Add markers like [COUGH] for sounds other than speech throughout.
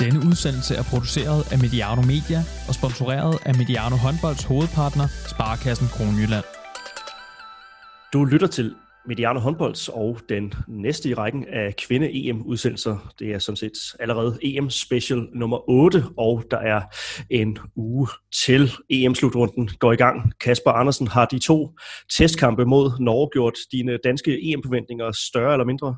Denne udsendelse er produceret af Mediano Media og sponsoreret af Mediano Håndbolds hovedpartner, Sparkassen Kronjylland. Du lytter til Mediano Håndbolds og den næste i rækken af kvinde-EM-udsendelser. Det er sådan set allerede EM-special nummer 8, og der er en uge til EM-slutrunden går i gang. Kasper Andersen, har de to testkampe mod Norge gjort dine danske EM-forventninger større eller mindre?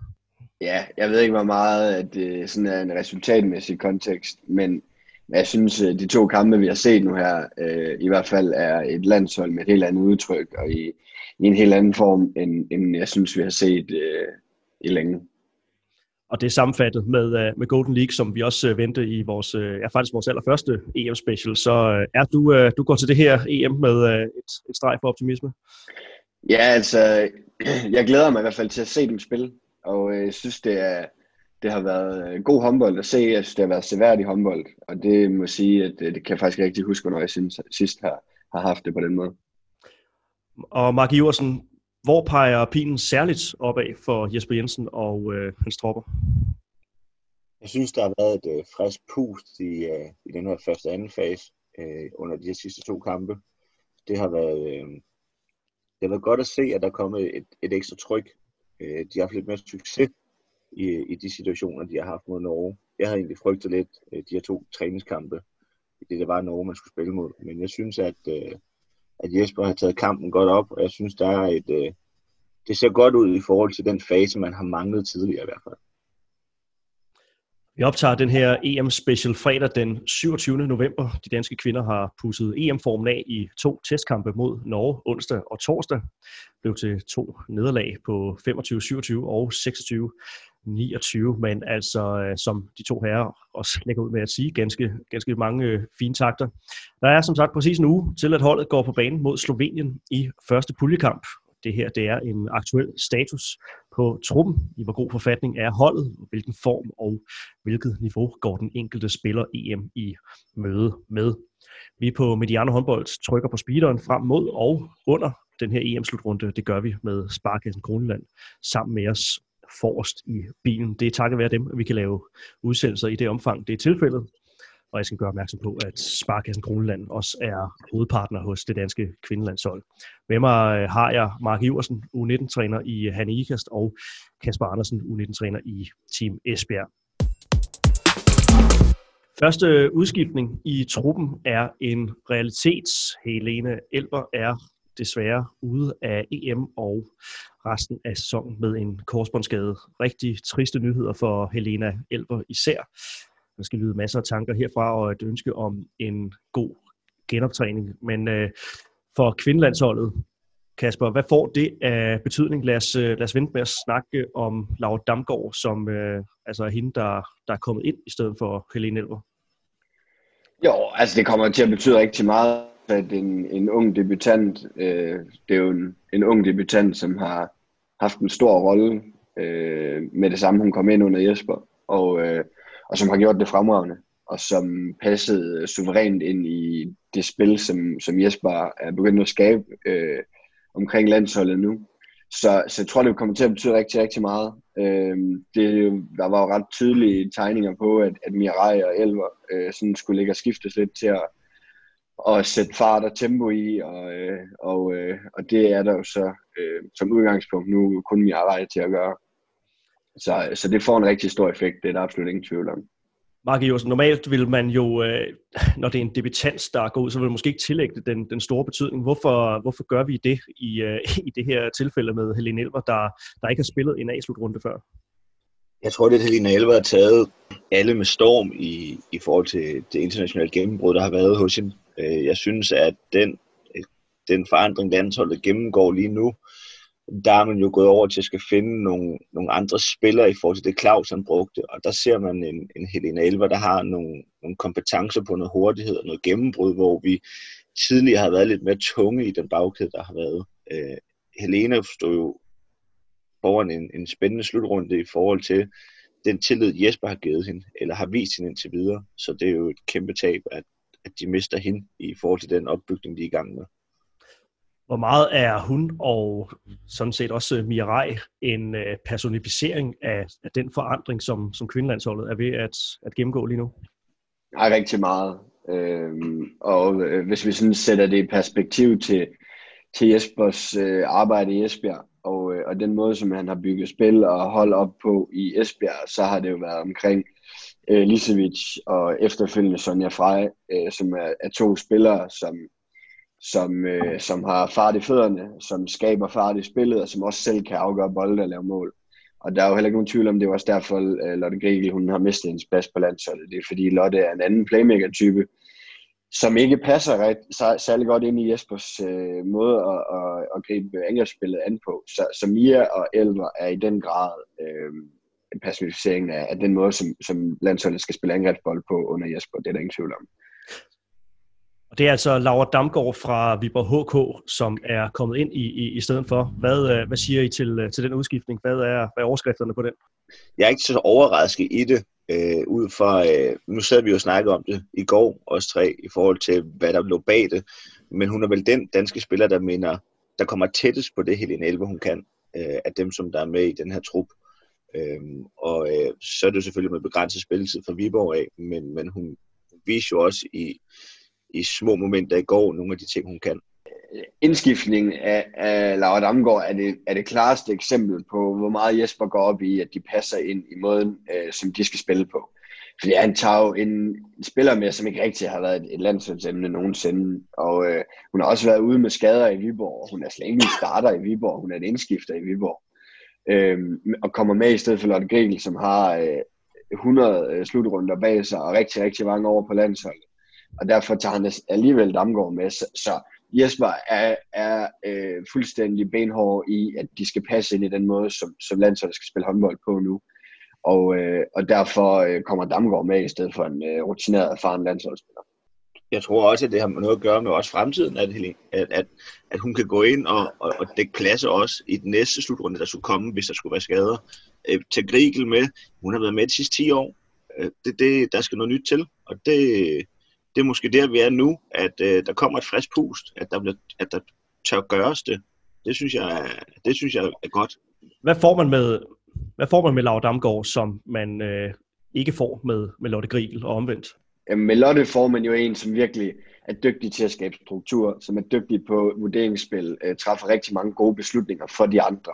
Ja, jeg ved ikke, hvor meget at det sådan er en resultatmæssig kontekst, men jeg synes, at de to kampe, vi har set nu her, øh, i hvert fald er et landshold med et helt andet udtryk, og i, i en helt anden form, end, end jeg synes, vi har set øh, i længe. Og det er sammenfattet med, uh, med Golden League, som vi også venter i vores, ja, faktisk vores allerførste EM-special. Så er du, du går til det her EM med et, et streg for optimisme? Ja, altså, [CLEARS THROAT] jeg glæder mig i hvert fald til at se dem spille og øh, jeg synes, det, er, det har været øh, god håndbold at se. Jeg synes, det har været seværdig håndbold, og det må sige, at øh, det kan jeg faktisk rigtig huske, når jeg synes, sidst har, har haft det på den måde. Og Mark Iversen, hvor peger pilen særligt opad for Jesper Jensen og øh, hans tropper? Jeg synes, der har været et øh, frisk pust i, øh, i den her første anden fase øh, under de her sidste to kampe. Det har været, øh, det har været godt at se, at der er kommet et, et ekstra tryk øh, de har haft lidt mere succes i, i de situationer, de har haft mod Norge. Jeg havde egentlig frygtet lidt øh, de her to træningskampe, i det det var Norge, man skulle spille mod. Men jeg synes, at, øh, at Jesper har taget kampen godt op, og jeg synes, der er et, øh, det ser godt ud i forhold til den fase, man har manglet tidligere i hvert fald. Vi optager den her EM-special fredag den 27. november. De danske kvinder har pusset EM-formen af i to testkampe mod Norge onsdag og torsdag. Det blev til to nederlag på 25-27 og 26-29, men altså øh, som de to herrer også lægger ud med at sige, ganske, ganske mange øh, fine takter. Der er som sagt præcis en uge til, at holdet går på banen mod Slovenien i første puljekamp det her det er en aktuel status på truppen, i hvor god forfatning er holdet, hvilken form og hvilket niveau går den enkelte spiller EM i møde med. Vi på Mediano håndbold trykker på speederen frem mod og under den her EM-slutrunde. Det gør vi med Sparkassen Kroneland sammen med os forrest i bilen. Det er takket være dem, at vi kan lave udsendelser i det omfang, det er tilfældet. Og jeg skal gøre opmærksom på, at Sparkassen Kroneland også er hovedpartner hos det danske kvindelandshold. Med mig øh, har jeg Mark Iversen, U19-træner i øh, Hanne Ikast, og Kasper Andersen, U19-træner i Team Esbjerg. Første øh, udskiftning i truppen er en realitet. Helene Elber er desværre ude af EM og resten af sæsonen med en korsbåndsskade. Rigtig triste nyheder for Helena Elber især. Der skal lyde masser af tanker herfra og et ønske om en god genoptræning. Men øh, for kvindelandsholdet, Kasper, hvad får det af betydning? Lad os, øh, lad os vente med at snakke om Laura Damgaard, som øh, altså er hende, der, der er kommet ind i stedet for Helene Elver. Jo, altså det kommer til at betyde rigtig meget, at en, en ung debutant, øh, det er jo en, en ung debutant, som har haft en stor rolle øh, med det samme, hun kom ind under Jesper. Og øh, og som har gjort det fremragende, og som passede suverænt ind i det spil, som, som Jesper er begyndt at skabe øh, omkring landsholdet nu. Så, så jeg tror, det kommer til at betyde rigtig, rigtig meget. Øh, det, der var jo ret tydelige tegninger på, at, at Mirai og Elver øh, sådan skulle ligge og skiftes lidt til at, at sætte fart og tempo i, og, øh, og, øh, og det er der jo så øh, som udgangspunkt nu kun Mirai til at gøre. Så, så det får en rigtig stor effekt, det er der absolut ingen tvivl om. Mark Iversen, normalt vil man jo, øh, når det er en debutant, der går ud, så vil man måske ikke tillægge det den, den store betydning. Hvorfor, hvorfor gør vi det i, øh, i det her tilfælde med Helene Elver, der, der ikke har spillet en A-slutrunde før? Jeg tror, det er, at Helene Elver har taget alle med storm i, i forhold til det internationale gennembrud, der har været hos hende. Øh, jeg synes, at den, den forandring, landsholdet gennemgår lige nu, der er man jo gået over til at skal finde nogle, nogle andre spillere i forhold til det Claus han brugte, og der ser man en, en Helena Elver, der har nogle, nogle kompetencer på noget hurtighed og noget gennembrud, hvor vi tidligere har været lidt mere tunge i den bagkæde, der har været. Øh, Helena stod jo foran en, en spændende slutrunde i forhold til den tillid, Jesper har givet hende, eller har vist hende indtil videre. Så det er jo et kæmpe tab, at, at de mister hende i forhold til den opbygning, de er i gang med hvor meget er hun og sådan set også Mirai en øh, personificering af, af den forandring, som, som kvindelandsholdet er ved at, at gennemgå lige nu? Nej, rigtig meget. Øhm, og øh, hvis vi sådan sætter det i perspektiv til, til Jespers øh, arbejde i Esbjerg, og, øh, og den måde, som han har bygget spil og hold op på i Esbjerg, så har det jo været omkring øh, Lisevic og efterfølgende Sonja Frey, øh, som er, er to spillere, som, som, øh, som har fart i fødderne, som skaber fart i spillet, og som også selv kan afgøre bolde og lave mål. Og der er jo heller ikke nogen tvivl om, det var også derfor, øh, Lotte Grigel, hun har mistet hendes plads på landsholdet. Det er fordi Lotte er en anden playmaker-type, som ikke passer ret, særlig godt ind i Jespers øh, måde at, at, at gribe angrebsspillet an på. Så, så Mia og Elver er i den grad øh, en personificering af, af den måde, som, som landsholdet skal spille angrebsbold på under Jesper. Det er der ingen tvivl om. Og det er altså Laura Damgaard fra Viborg HK, som er kommet ind i, i, i stedet for. Hvad, øh, hvad siger I til, øh, til den udskiftning? Hvad er, hvad er overskrifterne på den? Jeg er ikke så overrasket i det, øh, ud fra, øh, nu sad vi jo og snakkede om det i går, os tre, i forhold til, hvad der lå bag det. Men hun er vel den danske spiller, der mener, der kommer tættest på det, Helene Elve, hun kan, øh, af dem, som der er med i den her trup. Øhm, og øh, så er det jo selvfølgelig med begrænset spilletid fra Viborg af, men, men hun viser jo også i, i små momenter i går nogle af de ting, hun kan. Indskiftningen af, af Laura Damgaard er det, er det klareste eksempel på, hvor meget Jesper går op i, at de passer ind i måden, øh, som de skal spille på. Fordi han tager jo en, en spiller med, som ikke rigtig har været et, et landsholdsemne nogensinde. Og øh, hun har også været ude med skader i Viborg. Hun er slet ikke starter i Viborg. Hun er en indskifter i Viborg. Øh, og kommer med i stedet for Lotte Grigel, som har øh, 100 øh, slutrunder bag sig og rigtig, rigtig mange år på landsholdet og derfor tager han alligevel Damgaard med. Så, så Jesper er, er øh, fuldstændig benhård i, at de skal passe ind i den måde, som, som landsholdet skal spille håndbold på nu. Og, øh, og derfor øh, kommer Damgaard med i stedet for en øh, rutineret, erfaren landsholdsspiller. Jeg tror også, at det har noget at gøre med også fremtiden, at, at, at, at hun kan gå ind og, og, og dække pladser også i den næste slutrunde, der skulle komme, hvis der skulle være skader. Øh, til Grigel med, hun har været med de sidste 10 år. Øh, det, det, der skal noget nyt til, og det, det er måske der, vi er nu, at øh, der kommer et frisk pust, at der, bliver, at der tør gøres det. Det synes jeg, det synes jeg er godt. Hvad får man med, hvad får man med Laura Damgaard, som man øh, ikke får med, med Lotte Griel og omvendt? Jamen, med Lotte får man jo en, som virkelig er dygtig til at skabe struktur, som er dygtig på vurderingsspil, øh, træffer rigtig mange gode beslutninger for de andre.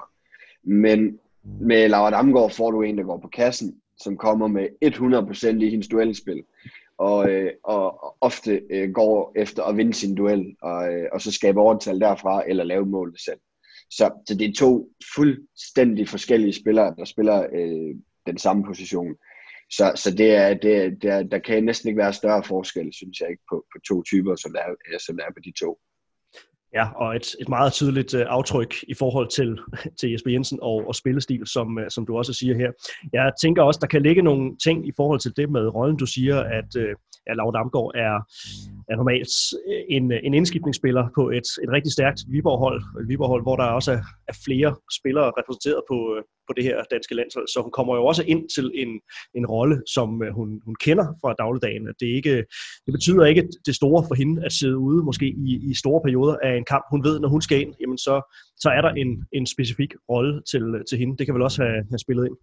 Men med Laura Damgaard får du en, der går på kassen, som kommer med 100% i hendes duelspil, og, øh, og ofte øh, går efter at vinde sin duel, og, øh, og så skabe overtal derfra, eller lave mål selv. Så, så det er to fuldstændig forskellige spillere, der spiller øh, den samme position. Så, så det er, det er, det er, der kan næsten ikke være større forskel, synes jeg ikke, på, på to typer, som der, er, som der er på de to. Ja, og et, et meget tydeligt uh, aftryk i forhold til, [LAUGHS] til Jesper Jensen og, og spillestil, som, uh, som du også siger her. Jeg tænker også, der kan ligge nogle ting i forhold til det med rollen. Du siger, at øh, uh, ja, Laura Damgaard er, er normalt øh, en, øh, en indskiftningsspiller på et, et rigtig stærkt Viborg-hold, et Viborg-hold, hvor der også er, er flere spillere repræsenteret på, øh, på det her danske landshold. Så hun kommer jo også ind til en, en rolle, som hun, hun kender fra dagligdagen. Det, ikke, det betyder ikke det store for hende at sidde ude måske i, i store perioder af en kamp. Hun ved, når hun skal ind, jamen så, så er der en, en specifik rolle til, til hende. Det kan vel også have, have spillet ind.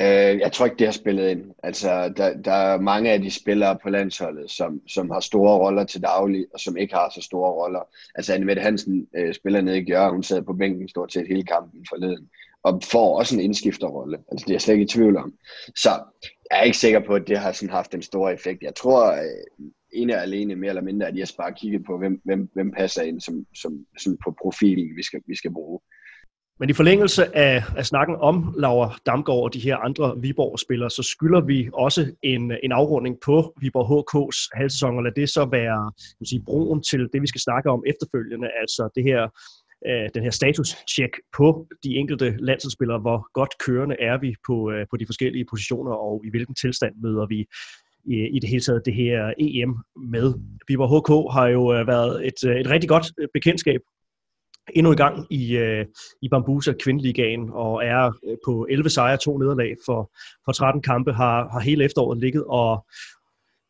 Øh, jeg tror ikke, det har spillet ind. Altså, der, der er mange af de spillere på landsholdet, som, som har store roller til daglig, og som ikke har så store roller. Altså, Anne Mette Hansen øh, spiller nede i Gjør, hun sad på bænken stort set hele kampen forleden, og får også en indskifterrolle. Altså, det er jeg slet ikke i tvivl om. Så jeg er ikke sikker på, at det har sådan haft en stor effekt. Jeg tror, øh, ene og alene mere eller mindre, at jeg bare kigget på, hvem, hvem, hvem passer ind som, som sådan på profilen, vi skal, vi skal bruge. Men i forlængelse af, af snakken om Laura Damgaard og de her andre Viborg-spillere, så skylder vi også en, en afrunding på Viborg HK's halvsæson, og lad det så være sige, broen til det, vi skal snakke om efterfølgende, altså det her øh, den her status-check på de enkelte landsholdsspillere, hvor godt kørende er vi på, øh, på de forskellige positioner, og i hvilken tilstand møder vi i, i det hele taget det her EM med. Viborg HK har jo øh, været et, øh, et rigtig godt bekendtskab endnu i gang i, øh, i Bambusa Kvindeligaen og er øh, på 11 sejre, to nederlag for, for 13 kampe, har, har hele efteråret ligget og,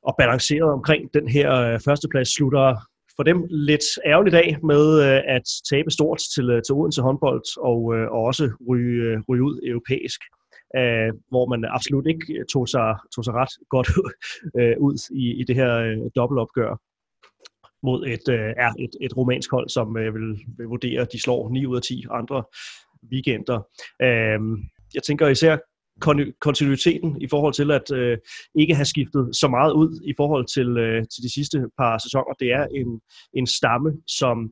og balanceret omkring den her øh, førsteplads, slutter for dem lidt ærgerligt dag med øh, at tabe stort til, øh, til Odense håndbold og, øh, og også ryge, øh, ryge ud europæisk. Æh, hvor man absolut ikke øh, tog sig, tog sig ret godt [LAUGHS] øh, ud i, i det her øh, dobbeltopgør mod et, øh, er et, et romansk hold, som øh, vil, vil vurdere, at de slår 9 ud af 10 andre weekender. Øh, jeg tænker især kontinuiteten i forhold til at øh, ikke have skiftet så meget ud i forhold til, øh, til de sidste par sæsoner. Det er en, en stamme, som,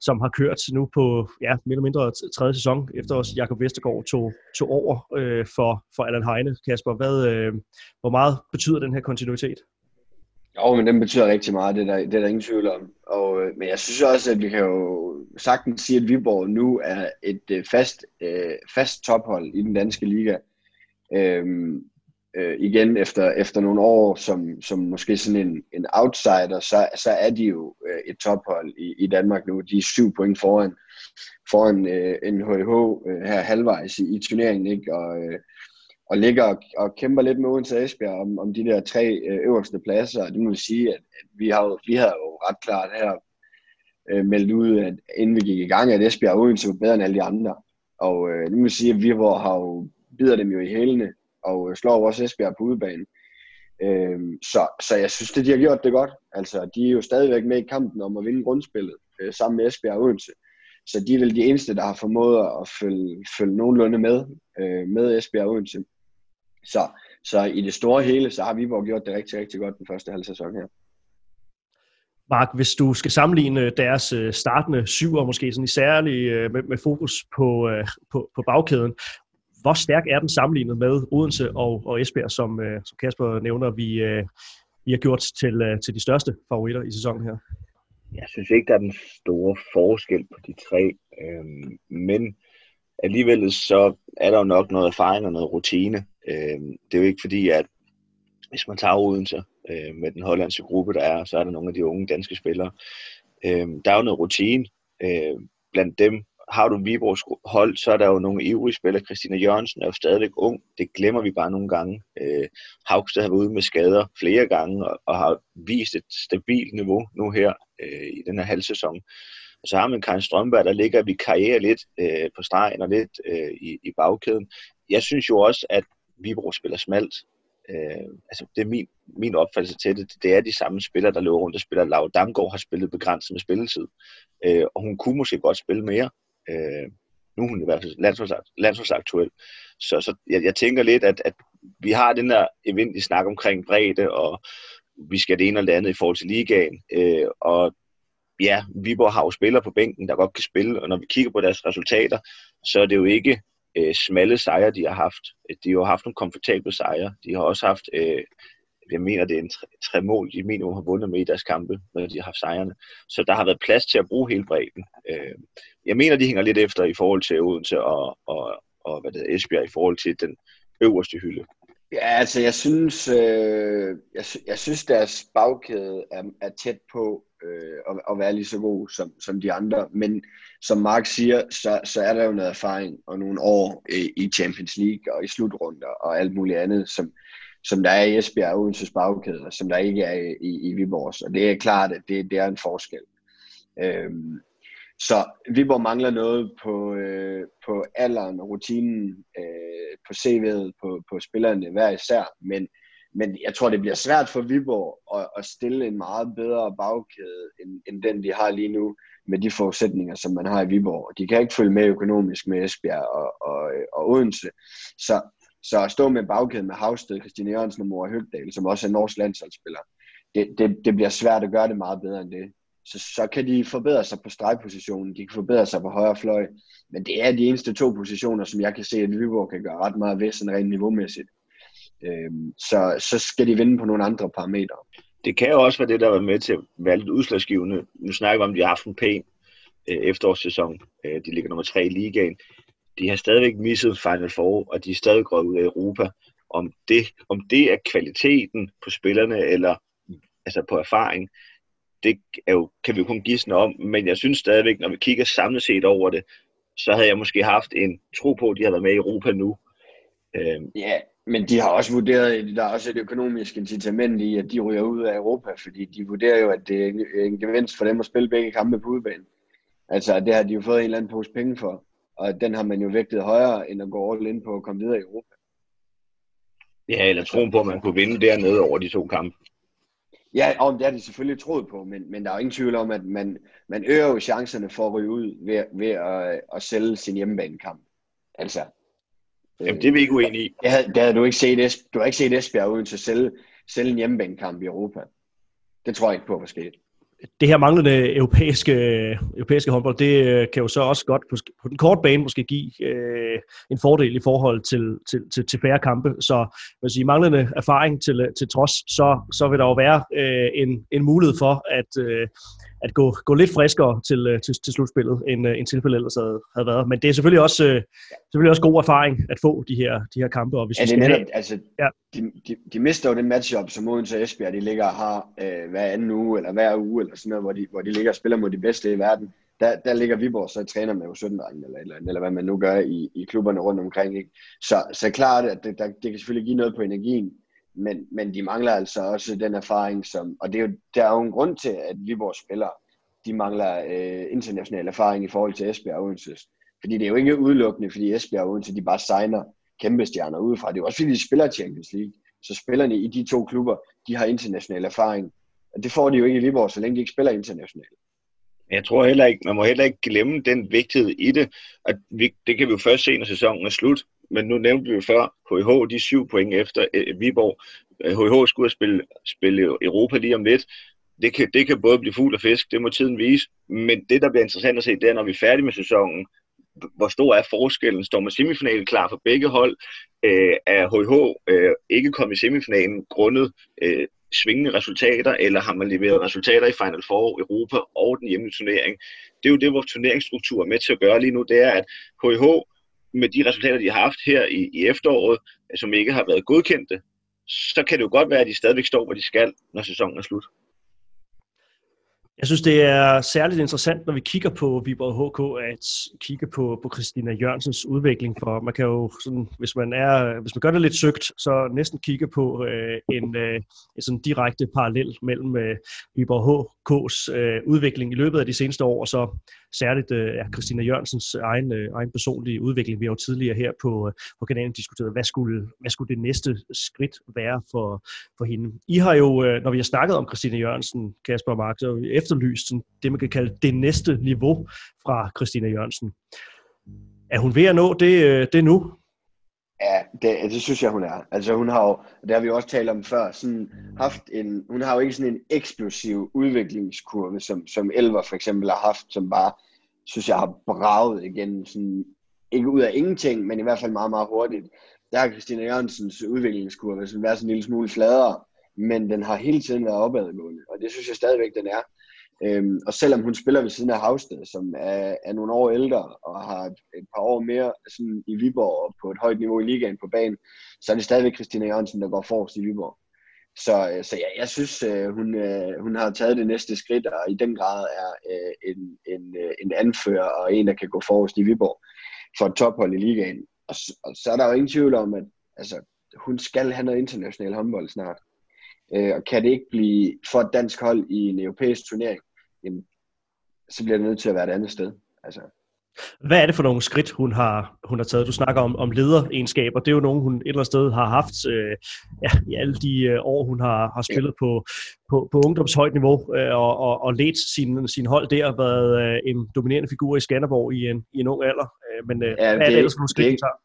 som har kørt nu på ja, mere eller mindre tredje sæson, efter også Jakob Vestergaard tog, tog over øh, for, for Allan Heine. Kasper, hvad, øh, hvor meget betyder den her kontinuitet? Jo, men den betyder rigtig meget, det er der, det er der ingen tvivl om. Og, øh, men jeg synes også, at vi kan jo sagtens sige, at Viborg nu er et øh, fast, øh, fast tophold i den danske liga. Øhm, øh, igen efter, efter nogle år som, som måske sådan en, en outsider, så, så er de jo øh, et tophold i, i Danmark nu. De er syv point foran, foran øh, NHH øh, her halvvejs i, i turneringen, ikke? Og, øh, og ligger og, og kæmper lidt med Odense Esbjerg om, om de der tre øh, øverste pladser. Det må vi sige, at, at vi, har, vi har jo ret klart her øh, meldt ud, at inden vi gik i gang, at Esbjerg og Odense var bedre end alle de andre. Og øh, det må vi sige, at vi har jo bider dem jo i hælene og øh, slår også Esbjerg på udebanen. Øh, så, så jeg synes, at de har gjort det godt. Altså, de er jo stadigvæk med i kampen om at vinde grundspillet øh, sammen med Esbjerg og Odense. Så de er vel de eneste, der har formået at følge, følge nogenlunde med, øh, med Esbjerg og Odense. Så, så i det store hele, så har Viborg gjort det rigtig, rigtig godt den første halv sæson her. Mark, hvis du skal sammenligne deres øh, startende syver, måske sådan i særlig øh, med, med fokus på, på, på bagkæden, hvor stærk er den sammenlignet med Odense og, og Esbjerg, som, øh, som Kasper nævner, vi, øh, vi har gjort til, øh, til de største favoritter i sæsonen her? Jeg synes ikke, der er den store forskel på de tre, øh, men alligevel så er der jo nok noget erfaring og noget rutine. Øh, det er jo ikke fordi, at hvis man tager Odense øh, med den hollandske gruppe, der er, så er der nogle af de unge danske spillere. Øh, der er jo noget rutine øh, blandt dem, har du Viborgs hold, så er der jo nogle ivrige spillere. Christina Jørgensen er jo stadigvæk ung. Det glemmer vi bare nogle gange. Øh, Haugsted har været ude med skader flere gange og, og har vist et stabilt niveau nu her øh, i den her halvsæson. Og så har man Karin Strømberg, der ligger vi karriere lidt øh, på stregen og lidt øh, i, i bagkæden. Jeg synes jo også, at Vibro spiller smalt. Øh, altså det er min, min opfattelse til det. Det er de samme spillere, der løber rundt og spiller. Lav Damgaard har spillet begrænset med spilletid. Øh, og hun kunne måske godt spille mere. Øh, nu er hun i hvert fald landsholdsakt, landsholdsaktuel. Så, så jeg, jeg tænker lidt, at, at vi har den der event, i snak omkring bredde, og vi skal det ene eller det andet i forhold til ligaen. Øh, og ja, Viborg har jo spillere på bænken, der godt kan spille, og når vi kigger på deres resultater, så er det jo ikke øh, smalle sejre, de har haft. De har jo haft nogle komfortable sejre. De har også haft øh, jeg mener, det er en tre, tre mål, de minimum har vundet med i deres kampe, når de har haft sejrene. Så der har været plads til at bruge hele bredden. Øh, jeg mener, de hænger lidt efter i forhold til Odense og, og, og hvad det er, Esbjerg i forhold til den øverste hylde. Ja, altså jeg synes, øh, jeg, jeg synes deres bagkæde er, er tæt på øh, at, at være lige så god som, som de andre. Men som Mark siger, så, så er der jo noget erfaring og nogle år i, i Champions League og i slutrunder og alt muligt andet, som, som der er i Esbjerg og Odenses bagkæder, som der ikke er i, i Viborgs. Og det er klart, at det, det er en forskel. Øhm, så Viborg mangler noget på, øh, på alderen og rutinen, øh, på CV'et, på, på spillerne hver især, men, men jeg tror, det bliver svært for Viborg at, at stille en meget bedre bagkæde, end, end den de har lige nu, med de forudsætninger, som man har i Viborg. De kan ikke følge med økonomisk med Esbjerg og, og, og Odense. Så, så at stå med bagkæden med Havsted, Christine Jørgensen og Mora Høgdal, som også er norsk landsholdsspiller, det, det, det bliver svært at gøre det meget bedre end det. Så, så kan de forbedre sig på stregpositionen, de kan forbedre sig på højre fløj, men det er de eneste to positioner, som jeg kan se, at Viborg kan gøre ret meget ved, sådan rent niveaumæssigt. Øhm, så, så skal de vinde på nogle andre parametre. Det kan jo også være det, der var med til at være lidt udslagsgivende. Nu snakker vi om, at de har haft en pæn øh, efterårssæson. Øh, de ligger nummer tre i ligaen de har stadigvæk misset Final Four, og de er stadig gået ud af Europa. Om det, om det er kvaliteten på spillerne, eller altså på erfaring, det er jo, kan vi jo kun gisne om, men jeg synes stadigvæk, når vi kigger samlet set over det, så havde jeg måske haft en tro på, at de har været med i Europa nu. Øhm. Ja, men de har også vurderet, der er også et økonomisk incitament i, at de ryger ud af Europa, fordi de vurderer jo, at det er en gevinst for dem at spille begge kampe på udebane. Altså, det har de jo fået en eller anden pose penge for og den har man jo vægtet højere, end at gå all in på at komme videre i Europa. Ja, eller troen på, at man kunne vinde dernede over de to kampe. Ja, og det har de selvfølgelig troet på, men, men der er jo ingen tvivl om, at man, man øger jo chancerne for at ryge ud ved, ved at, at sælge sin hjemmebanekamp. Altså, Jamen, det er vi ikke uenige i. Det havde, det havde du ikke set, Esbjerg, du har ikke set Esbjerg uden til selv, selv en hjemmebanekamp i Europa. Det tror jeg ikke på, at sket det her manglende europæiske, europæiske håndbold, det øh, kan jo så også godt på, på den korte bane måske give øh, en fordel i forhold til, til, til, til færre kampe. Så man sige, manglende erfaring til, til trods, så, så vil der jo være øh, en, en mulighed for at, øh, at gå, gå lidt friskere til, øh, til, til slutspillet, end, øh, end tilfældet ellers havde, havde været. Men det er selvfølgelig også, øh, selvfølgelig også god erfaring at få de her, de her kampe. Og hvis Ja, det er netop, have, altså, Ja. de, de, de mister jo den matchup, som Odense og Esbjerg, de ligger og har øh, hver anden uge, eller hver uge, eller sådan noget, hvor de, hvor de ligger og spiller mod de bedste i verden. Der, der ligger Viborg så træner med u 17 eller, eller, eller hvad man nu gør i, i klubberne rundt omkring. Ikke? Så, så klart, at det, der, det kan selvfølgelig give noget på energien, men, men de mangler altså også den erfaring, som, og det er jo, der er jo en grund til, at Viborg spiller, de mangler øh, international erfaring i forhold til Esbjerg og Odense. Fordi det er jo ikke udelukkende, fordi Esbjerg og Odense, de bare signer kæmpe stjerner udefra. Det er jo også fordi, de spiller Champions League. Så spillerne i de to klubber, de har international erfaring. Det får de jo ikke i Viborg, så længe de ikke spiller internationalt. Jeg tror heller ikke, man må heller ikke glemme den vigtighed i det. At vi, det kan vi jo først se, når sæsonen er slut. Men nu nævnte vi jo før, HH, de syv point efter øh, Viborg. Øh, HH skulle spille, spille Europa lige om lidt. Det kan, det kan både blive fugl og fisk, det må tiden vise. Men det, der bliver interessant at se, det er, når vi er færdige med sæsonen, hvor stor er forskellen? Står man semifinalen klar for begge hold? Øh, er HH øh, ikke kommet i semifinalen grundet øh, svingende resultater, eller har man leveret resultater i Final Four, Europa og den hjemlige turnering? Det er jo det, vores turneringsstruktur er med til at gøre lige nu, det er, at HH med de resultater, de har haft her i, i efteråret, som ikke har været godkendte, så kan det jo godt være, at de stadigvæk står, hvor de skal, når sæsonen er slut. Jeg synes, det er særligt interessant, når vi kigger på Viborg HK, at kigge på, på Christina Jørgensens udvikling, for man kan jo, sådan, hvis, man er, hvis man gør det lidt søgt, så næsten kigge på øh, en, øh, en sådan direkte parallel mellem øh, Viborg K's øh, udvikling i løbet af de seneste år, og så særligt øh, ja, Christina Jørgensens egen, øh, egen personlige udvikling. Vi har jo tidligere her på, øh, på kanalen diskuteret, hvad skulle, hvad skulle det næste skridt være for, for hende. I har jo, øh, når vi har snakket om Christina Jørgensen, Kasper og Mark, så har vi efterlyst sådan, det, man kan kalde det næste niveau fra Christina Jørgensen. Er hun ved at nå det, øh, det nu? Ja, det, det synes jeg, hun er. Altså hun har jo, det har vi også talt om før, sådan haft en, hun har jo ikke sådan en eksplosiv udviklingskurve, som, som Elver for eksempel har haft, som bare, synes jeg, har braget igen, sådan, ikke ud af ingenting, men i hvert fald meget, meget hurtigt. Der har Christina Jørgensens udviklingskurve sådan været sådan en lille smule fladere, men den har hele tiden været opadgående, og det synes jeg stadigvæk, den er. Øhm, og selvom hun spiller ved siden af Havsted, som er, er nogle år ældre og har et, et par år mere sådan i Viborg og på et højt niveau i ligaen på banen, så er det stadigvæk Christina Jørgensen, der går forrest i Viborg. Så, øh, så ja, jeg synes, øh, hun, øh, hun har taget det næste skridt, og i den grad er en, en, en anfører og en, der kan gå forrest i Viborg for et tophold i ligaen. Og, og så er der jo ingen tvivl om, at altså, hun skal have noget international håndbold snart. Øh, og kan det ikke blive for et dansk hold i en europæisk turnering, jamen, så bliver det nødt til at være et andet sted. Altså, Hvad er det for nogle skridt, hun har, hun har taget? Du snakker om, om lederegenskaber. Det er jo nogen, hun et eller andet sted har haft øh, ja, i alle de øh, år, hun har, har spillet på, på, på ungdomshøjt niveau øh, og, og, og ledt sin, sin hold der, været øh, en dominerende figur i Skanderborg i en, i en ung alder. Øh, men øh, ja, hvad er det, det ellers for nogle skridt, det, hun tager?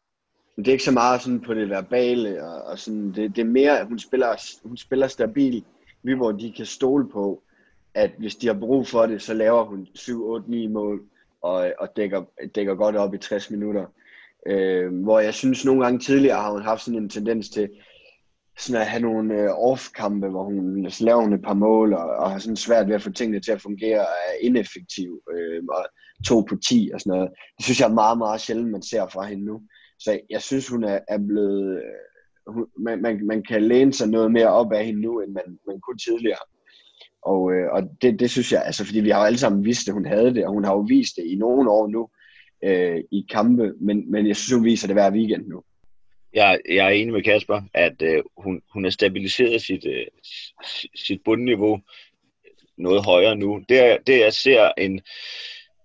Det er ikke så meget sådan på det verbale, og, og sådan, det, det er mere, at hun spiller, hun spiller stabil, vi hvor de kan stole på, at hvis de har brug for det, så laver hun 7, 8, 9 mål, og, og dækker, dækker godt op i 60 minutter. Øh, hvor jeg synes, nogle gange tidligere har hun haft sådan en tendens til, sådan at have nogle øh, off-kampe, hvor hun laver hun et par mål, og, og har sådan svært ved at få tingene til at fungere, og er ineffektiv, øh, og to på 10 og sådan noget. Det synes jeg er meget, meget sjældent, man ser fra hende nu. Så jeg synes, hun er, er blevet... Øh, hun, man, man, man kan læne sig noget mere op af hende nu, end man, man kunne tidligere. Og, øh, og det, det synes jeg, altså fordi vi har jo alle sammen vidst, at hun havde det, og hun har jo vist det i nogle år nu øh, i kampe, men, men jeg synes, hun viser det hver weekend nu. Jeg, jeg er enig med Kasper, at øh, hun, hun har stabiliseret sit, øh, sit bundniveau noget højere nu. Det, er, det jeg ser en,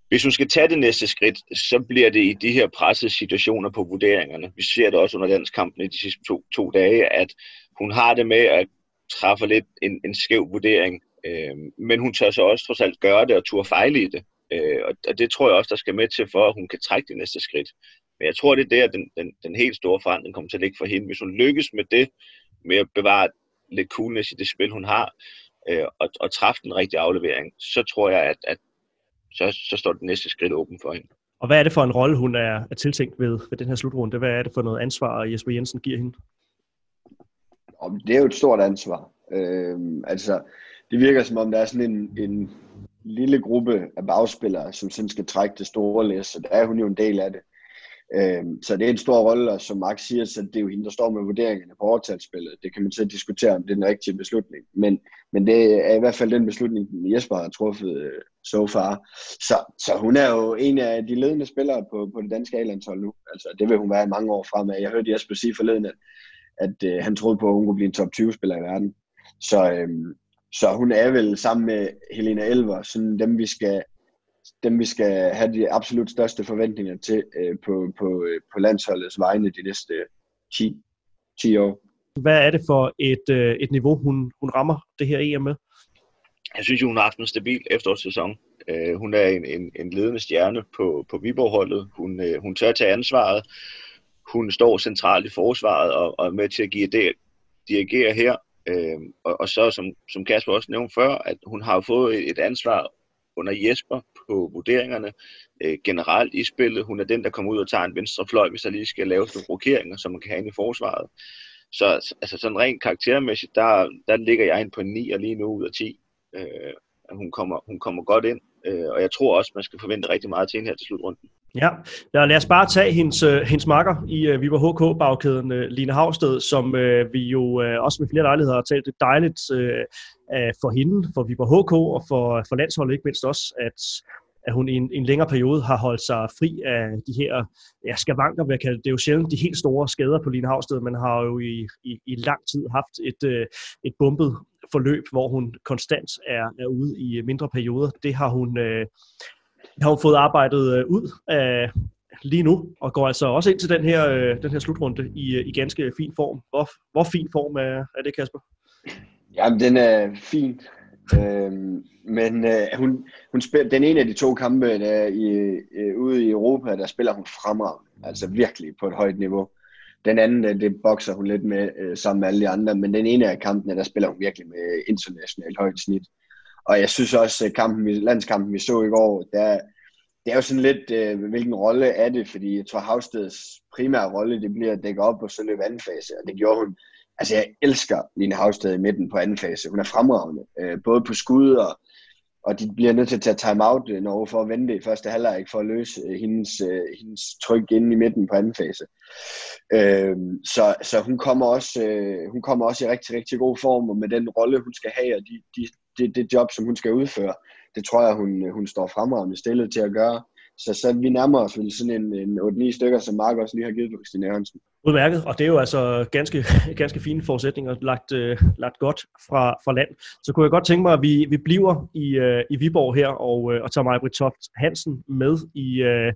hvis hun skal tage det næste skridt, så bliver det i de her pressede situationer på vurderingerne. Vi ser det også under landskampen i de sidste to, to dage, at hun har det med at træffe lidt en, en skæv vurdering, øh, men hun tør så også trods alt gøre det og turde fejle i det. Øh, og det tror jeg også, der skal med til, for at hun kan trække det næste skridt. Men jeg tror, det er der, den, den, den helt store forandring kommer til at ligge for hende. Hvis hun lykkes med det, med at bevare lidt coolness i det spil, hun har, øh, og, og træffe den rigtige aflevering, så tror jeg, at, at så, så står det næste skridt åben for hende. Og hvad er det for en rolle, hun er, er tiltænkt ved, ved den her slutrunde? Hvad er det for noget ansvar, Jesper Jensen giver hende? Det er jo et stort ansvar. Øh, altså, det virker som om, der er sådan en, en lille gruppe af bagspillere, som sådan skal trække det store læs, og der er hun jo en del af det. Øhm, så det er en stor rolle, og som Max siger, så det er jo hende, der står med vurderingerne på overtalsspillet. Det kan man så diskutere, om det er den rigtige beslutning. Men, men det er i hvert fald den beslutning, Jesper har truffet uh, so far. Så, så hun er jo en af de ledende spillere på, på det danske A-landshold nu. Altså, det vil hun være i mange år fremad. Jeg hørte Jesper sige forleden, at, at øh, han troede på, at hun kunne blive en top 20-spiller i verden. Så, øhm, så hun er vel sammen med Helena Elver, sådan dem vi skal dem vi skal have de absolut største forventninger til øh, på, på, øh, på landsholdets vegne de næste 10, 10 år. Hvad er det for et, øh, et niveau, hun, hun rammer det her EM med? Jeg synes hun har haft en stabil efterårssæson. Øh, hun er en, en, en ledende stjerne på, på Viborg-holdet. Hun, øh, hun tør tage ansvaret. Hun står centralt i forsvaret og, og er med til at give det, dirigere her. Øh, og, og så, som, som Kasper også nævnte før, at hun har fået et ansvar under Jesper på vurderingerne øh, generelt i spillet. Hun er den, der kommer ud og tager en venstre fløj, hvis der lige skal laves nogle rokeringer, som man kan have inde i forsvaret. Så altså sådan rent karaktermæssigt, der, der ligger jeg ind på en 9 og lige nu ud af 10. Øh, hun, kommer, hun kommer godt ind, øh, og jeg tror også, man skal forvente rigtig meget til hende her til slutrunden. Ja, ja lad os bare tage hendes, øh, hendes makker i øh, uh, Viborg HK-bagkæden, uh, øh, Line Havsted, som uh, vi jo uh, også med flere lejligheder har talt det dejligt uh, for hende, for Viborg HK og for, for landsholdet ikke mindst også, at at hun i en, en længere periode har holdt sig fri af de her ja, skavanker, hvad jeg kalde det. er jo sjældent de helt store skader på Line Havsted, men har jo i, i, i lang tid haft et, et bumpet forløb, hvor hun konstant er, er ude i mindre perioder. Det har hun, øh, har fået arbejdet øh, ud af lige nu, og går altså også ind til den her, øh, den her slutrunde i, øh, i ganske fin form. Hvor, hvor fin form er, er det, Kasper? Jamen, den er fin. øhm, men øh, hun, hun spiller, den ene af de to kampe der i, øh, ude i Europa, der spiller hun fremragende. Altså virkelig på et højt niveau. Den anden, øh, det bokser hun lidt med øh, sammen med alle de andre, men den ene af kampene, der spiller hun virkelig med internationalt højt snit. Og jeg synes også, øh, kampen, landskampen, vi så i går, der, det er jo sådan lidt, øh, hvilken rolle er det, fordi jeg tror, Havsteds primære rolle, det bliver at dække op og så løbe anden fase, og det gjorde hun. Altså, jeg elsker Line Havsted i midten på anden fase. Hun er fremragende, øh, både på skud og, og de bliver nødt til at tage time-out øh, når for at vente i første halvleg for at løse øh, hendes, hendes tryk inde i midten på anden fase. Øh, så, så hun kommer også øh, hun kommer også i rigtig rigtig god form og med den rolle hun skal have og de, de, det, det job som hun skal udføre det tror jeg, hun, øh, hun står fremragende stillet til at gøre. Så, så vi nærmer os vel sådan en, en 8-9 stykker, som Mark også lige har givet på Christine Jørgensen. Udmærket, og det er jo altså ganske, [LAUGHS] ganske fine forudsætninger, lagt, øh, lagt godt fra, fra land. Så kunne jeg godt tænke mig, at vi, vi bliver i, øh, i Viborg her, og, øh, og tager mig Toft Hansen med i, øh,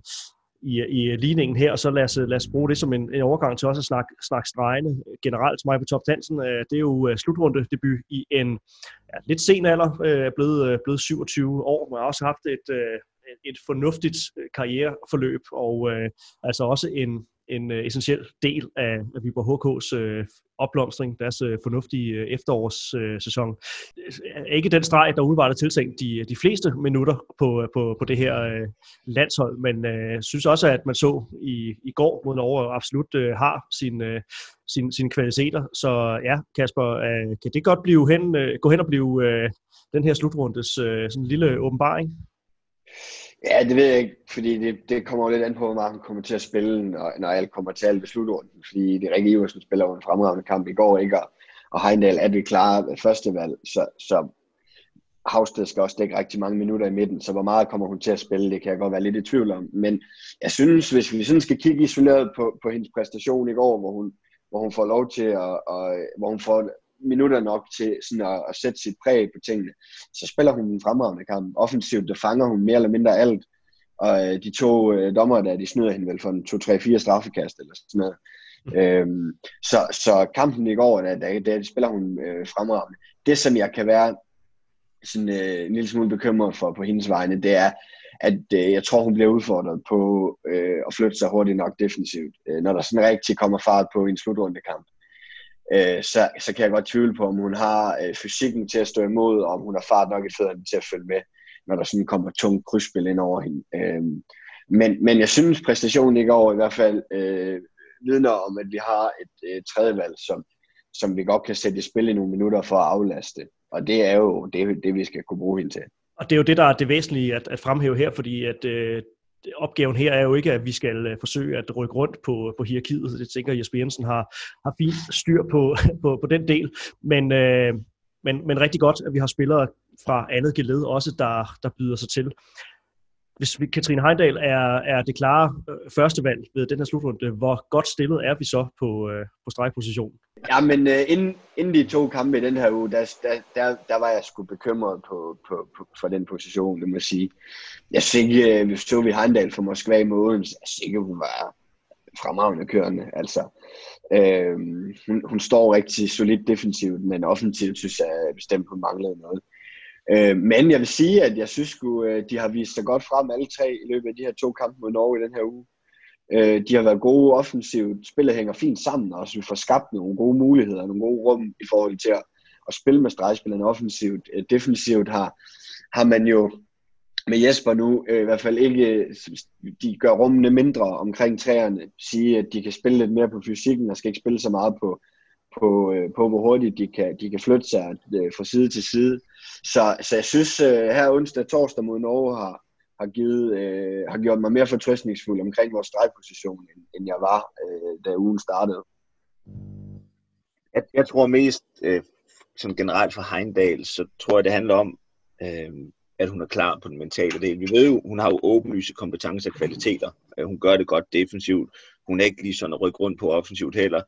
i, i ligningen her, og så lad os, lad os bruge det som en, en overgang til også at snakke, snakke stregene generelt. Mig på Top Dansen. Øh, det er jo øh, slutrunde debut i en ja, lidt sen alder, øh, er blevet, blevet 27 år, men har også haft et, et fornuftigt karriereforløb, og øh, altså også en, en øh, essentiel del af, af Viborg HK's øh, opblomstring, deres øh, fornuftige uh, efterårssæson. Ikke den streg, der umiddelbart er tiltænkt de, de fleste minutter på, på, på det her landshold, men uh, synes også, at man så i, i går mod Norge absolut har sin, uh, sin, sine kvaliteter. Så ja, Kasper, kan det godt blive hen, gå hen og blive den her slutrundes sådan en lille åbenbaring? Ja, det ved jeg ikke, fordi det, det kommer jo lidt an på, hvor meget han kommer til at spille, når, når alt kommer til alt ved slutrunden. Fordi det er Rikke Iversen spiller jo en fremragende kamp i går, ikke? Og, og Heindal er det klare første valg, så, så Havsted skal også dække rigtig mange minutter i midten, så hvor meget kommer hun til at spille, det kan jeg godt være lidt i tvivl om. Men jeg synes, hvis vi sådan skal kigge isoleret på, på hendes præstation i går, hvor hun, hvor hun får lov til at, og, hvor hun får minutter nok til sådan at, at sætte sit præg på tingene, så spiller hun en fremragende kamp. Offensivt, der fanger hun mere eller mindre alt. og øh, de to øh, dommer, der de snyder hende vel for en 2-3-4 straffekast eller sådan noget. Mm. Øhm, så, så kampen i går, der, der, der spiller hun øh, fremragende. Det, som jeg kan være sådan, øh, en lille smule bekymret for på hendes vegne, det er, at øh, jeg tror, hun bliver udfordret på øh, at flytte sig hurtigt nok defensivt. Øh, når der sådan rigtig kommer fart på en slutrundekamp, øh, så, så kan jeg godt tvivle på, om hun har øh, fysikken til at stå imod, og om hun har fart nok i fødderne til at følge med, når der sådan kommer tungt krydsspil ind over hende. Øh, men, men jeg synes, præstationen i over i hvert fald øh, vidner om, at vi har et øh, tredje valg, som, som vi godt kan sætte i spil i nogle minutter for at aflaste. Og det er jo det, det vi skal kunne bruge hende til. Og det er jo det, der er det væsentlige at, at fremhæve her, fordi at øh, opgaven her er jo ikke, at vi skal øh, forsøge at rykke rundt på, på hierarkiet. Det tænker Jesper Jensen har, har fint styr på, [LAUGHS] på, på den del. Men, øh, men, men rigtig godt, at vi har spillere fra andet geled også, der, der byder sig til hvis vi, Katrine Heindal er, er det klare øh, førstevalg ved den her slutrunde, hvor godt stillet er vi så på, øh, på stregpositionen? Ja, men øh, inden, inden de to kampe i den her uge, der, der, der, der var jeg sgu bekymret på, på, på, for den position, det må jeg sige. Jeg synes ikke, øh, vi så vi Heindal for Moskva i måden, jeg synes ikke, hun var fremragende kørende. Altså, øh, hun, hun står rigtig solidt defensivt, men offensivt synes jeg bestemt, hun manglede noget. Øh, men jeg vil sige, at jeg synes, at øh, de har vist sig godt frem alle tre i løbet af de her to kampe mod Norge i den her uge. Øh, de har været gode offensivt. Spillet hænger fint sammen, og vi får skabt nogle gode muligheder, nogle gode rum i forhold til at, at spille med stregspillerne offensivt. Øh, defensivt har, har man jo med Jesper nu øh, i hvert fald ikke, de gør rummene mindre omkring træerne, sige, at de kan spille lidt mere på fysikken, og skal ikke spille så meget på, på, øh, på hvor hurtigt de kan, de kan flytte sig øh, fra side til side. Så, så jeg synes, øh, her onsdag torsdag mod Norge har, har, givet, øh, har gjort mig mere fortrøstningsfuld omkring vores stregposition, end, end jeg var, øh, da ugen startede. Jeg, jeg tror mest, øh, som generelt for Heindal, så tror jeg, det handler om, øh, at hun er klar på den mentale del. Vi ved jo, hun har jo åbenlyse kompetencer og kvaliteter. Øh, hun gør det godt defensivt. Hun er ikke lige sådan at rykke rundt på offensivt heller.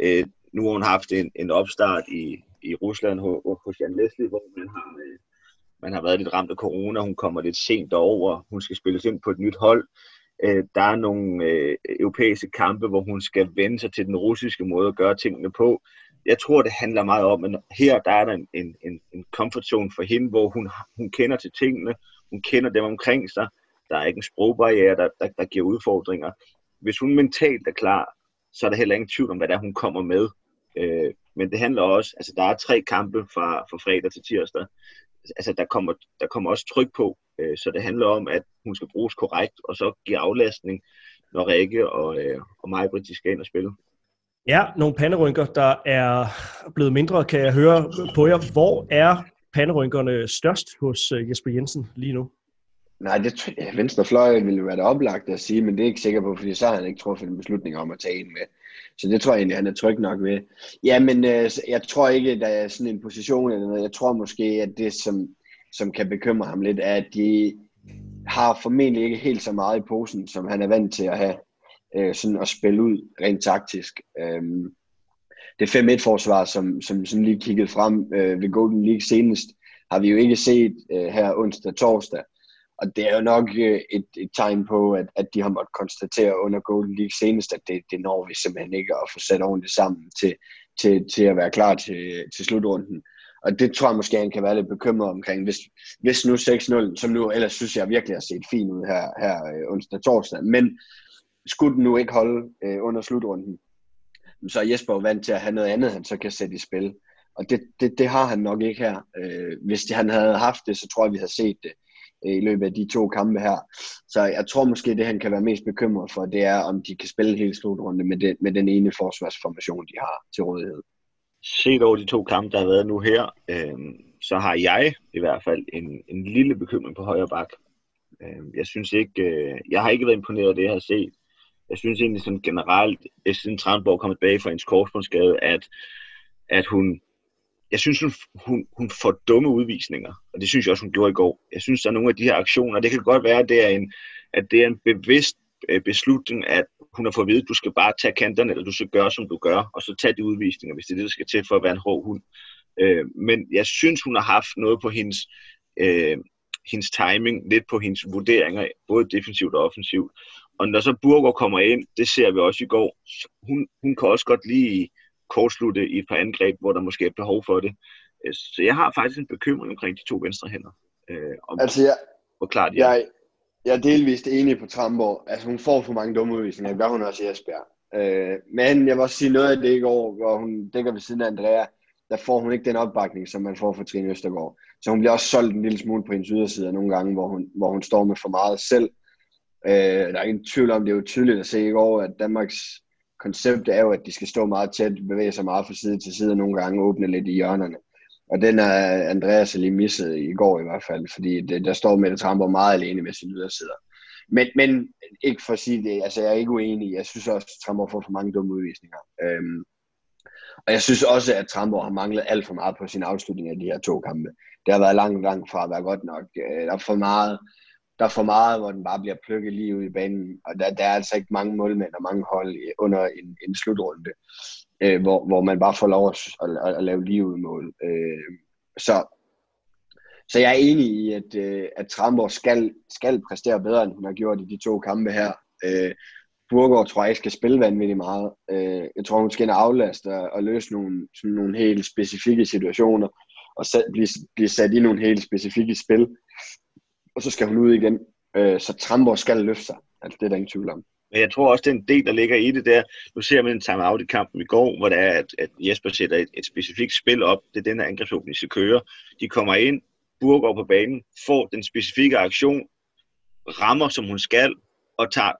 Øh, nu har hun haft en, en opstart i, i Rusland hos Jan Leslie, hvor man har, øh, man har været lidt ramt af corona. Hun kommer lidt sent over. Hun skal spilles ind på et nyt hold. Øh, der er nogle øh, europæiske kampe, hvor hun skal vende sig til den russiske måde at gøre tingene på. Jeg tror, det handler meget om, at her der er der en, en, en comfort zone for hende, hvor hun, hun kender til tingene, hun kender dem omkring sig. Der er ikke en sprogbarriere, der, der, der giver udfordringer. Hvis hun mentalt er klar, så er der heller ingen tvivl om, hvad det er, hun kommer med. Øh, men det handler også, altså der er tre kampe fra, fra fredag til tirsdag. Altså der kommer, der kommer også tryk på, øh, så det handler om, at hun skal bruges korrekt, og så give aflastning, når Rikke og, øh, og mig Britt, skal ind og spille. Ja, nogle panderynker, der er blevet mindre, kan jeg høre på jer. Hvor er panderynkerne størst hos øh, Jesper Jensen lige nu? Nej, det, venstre fløj ville være det oplagt at sige, men det er ikke sikker på, fordi så har han ikke truffet en beslutning om at tage en med. Så det tror jeg egentlig, han er tryg nok ved. Ja, men øh, jeg tror ikke, der er sådan en position eller noget. Jeg tror måske, at det, som, som kan bekymre ham lidt, er, at de har formentlig ikke helt så meget i posen, som han er vant til at have øh, sådan at spille ud rent taktisk. Øh, det 5-1-forsvar, som, som, sådan lige kiggede frem øh, ved Golden League senest, har vi jo ikke set øh, her onsdag torsdag. Og det er jo nok øh, et, et tegn på, at, at de har måttet konstatere under Golden League senest, at det, det når vi simpelthen ikke at få sat ordentligt sammen til, til, til at være klar til, til slutrunden. Og det tror jeg måske, han kan være lidt bekymret omkring. Hvis, hvis nu 6-0, som nu ellers synes jeg virkelig har set fint ud her, her øh, onsdag torsdag, men skulle den nu ikke holde øh, under slutrunden, så er Jesper jo vant til at have noget andet, han så kan sætte i spil. Og det, det, det har han nok ikke her. Øh, hvis han havde haft det, så tror jeg, vi havde set det i løbet af de to kampe her. Så jeg tror måske, det han kan være mest bekymret for, det er, om de kan spille hele slutrunde med den, med den ene forsvarsformation, de har til rådighed. Set over de to kampe, der har været nu her, øh, så har jeg i hvert fald en, en lille bekymring på højre bak. Øh, jeg synes ikke, øh, jeg har ikke været imponeret af det, jeg har set. Jeg synes egentlig sådan generelt, siden Tranborg kom tilbage fra en korsbåndsskade, at, at hun jeg synes, hun, hun, hun får dumme udvisninger, og det synes jeg også, hun gjorde i går. Jeg synes, der er nogle af de her aktioner, det kan godt være, at det er en, at det er en bevidst øh, beslutning, at hun har fået at vide, at du skal bare tage kanterne, eller du skal gøre, som du gør, og så tage de udvisninger, hvis det er det, der skal til for at være en hård hund. Øh, men jeg synes, hun har haft noget på hendes, øh, hendes timing, lidt på hendes vurderinger, både defensivt og offensivt. Og når så Burger kommer ind, det ser vi også i går, hun, hun kan også godt lige kortslutte i et par angreb, hvor der måske er behov for det. Øh, så jeg har faktisk en bekymring omkring de to venstre hænder. Øh, om, altså, jeg, hvor klart de jeg, jeg er delvist enig på Tramborg. Altså, hun får for mange dumme udvisninger. Det gør hun også i Esbjerg. Øh, men jeg vil også sige noget af det i går, hvor hun dækker ved siden af Andrea. Der får hun ikke den opbakning, som man får fra Trine Østergaard. Så hun bliver også solgt en lille smule på hendes yderside nogle gange, hvor hun, hvor hun står med for meget selv. Øh, der er ingen tvivl om, det er jo tydeligt at se i går, at Danmarks koncept er jo, at de skal stå meget tæt, bevæge sig meget fra side til side, og nogle gange åbne lidt i hjørnerne. Og den er Andreas lige misset i går i hvert fald, fordi det, der står Mette Tramper meget alene med sin ydersider. Men, men ikke for at sige det, altså jeg er ikke uenig. Jeg synes også, at Tramper får for mange dumme udvisninger. Øhm, og jeg synes også, at Tramper har manglet alt for meget på sin afslutning af de her to kampe. Det har været langt, langt fra at være godt nok. Øh, der er for meget, der er for meget, hvor den bare bliver plukket lige ud i banen. Og der, der er altså ikke mange målmænd og mange hold under en, en slutrunde, øh, hvor, hvor man bare får lov at, at, at, at lave lige ud mål. Øh, så så jeg er enig i, at, øh, at Tramborg skal, skal præstere bedre, end hun har gjort i de to kampe her. Øh, Burgård tror jeg ikke skal spille vanvittigt meget. Øh, jeg tror, hun skal aflaste og, og løse nogle, sådan nogle helt specifikke situationer, og sæt, blive, blive sat i nogle helt specifikke spil. Og så skal hun ud igen. Øh, så Tramborg skal løfte sig. Altså, det er der ingen tvivl om. Men jeg tror også, det er en del, der ligger i det der. Nu ser man en time-out i kampen i går, hvor det er, at, at Jesper sætter et, et specifikt spil op. Det er den her angrebsåbning, de skal køre. De kommer ind, Burger på banen, får den specifikke aktion, rammer som hun skal, og tager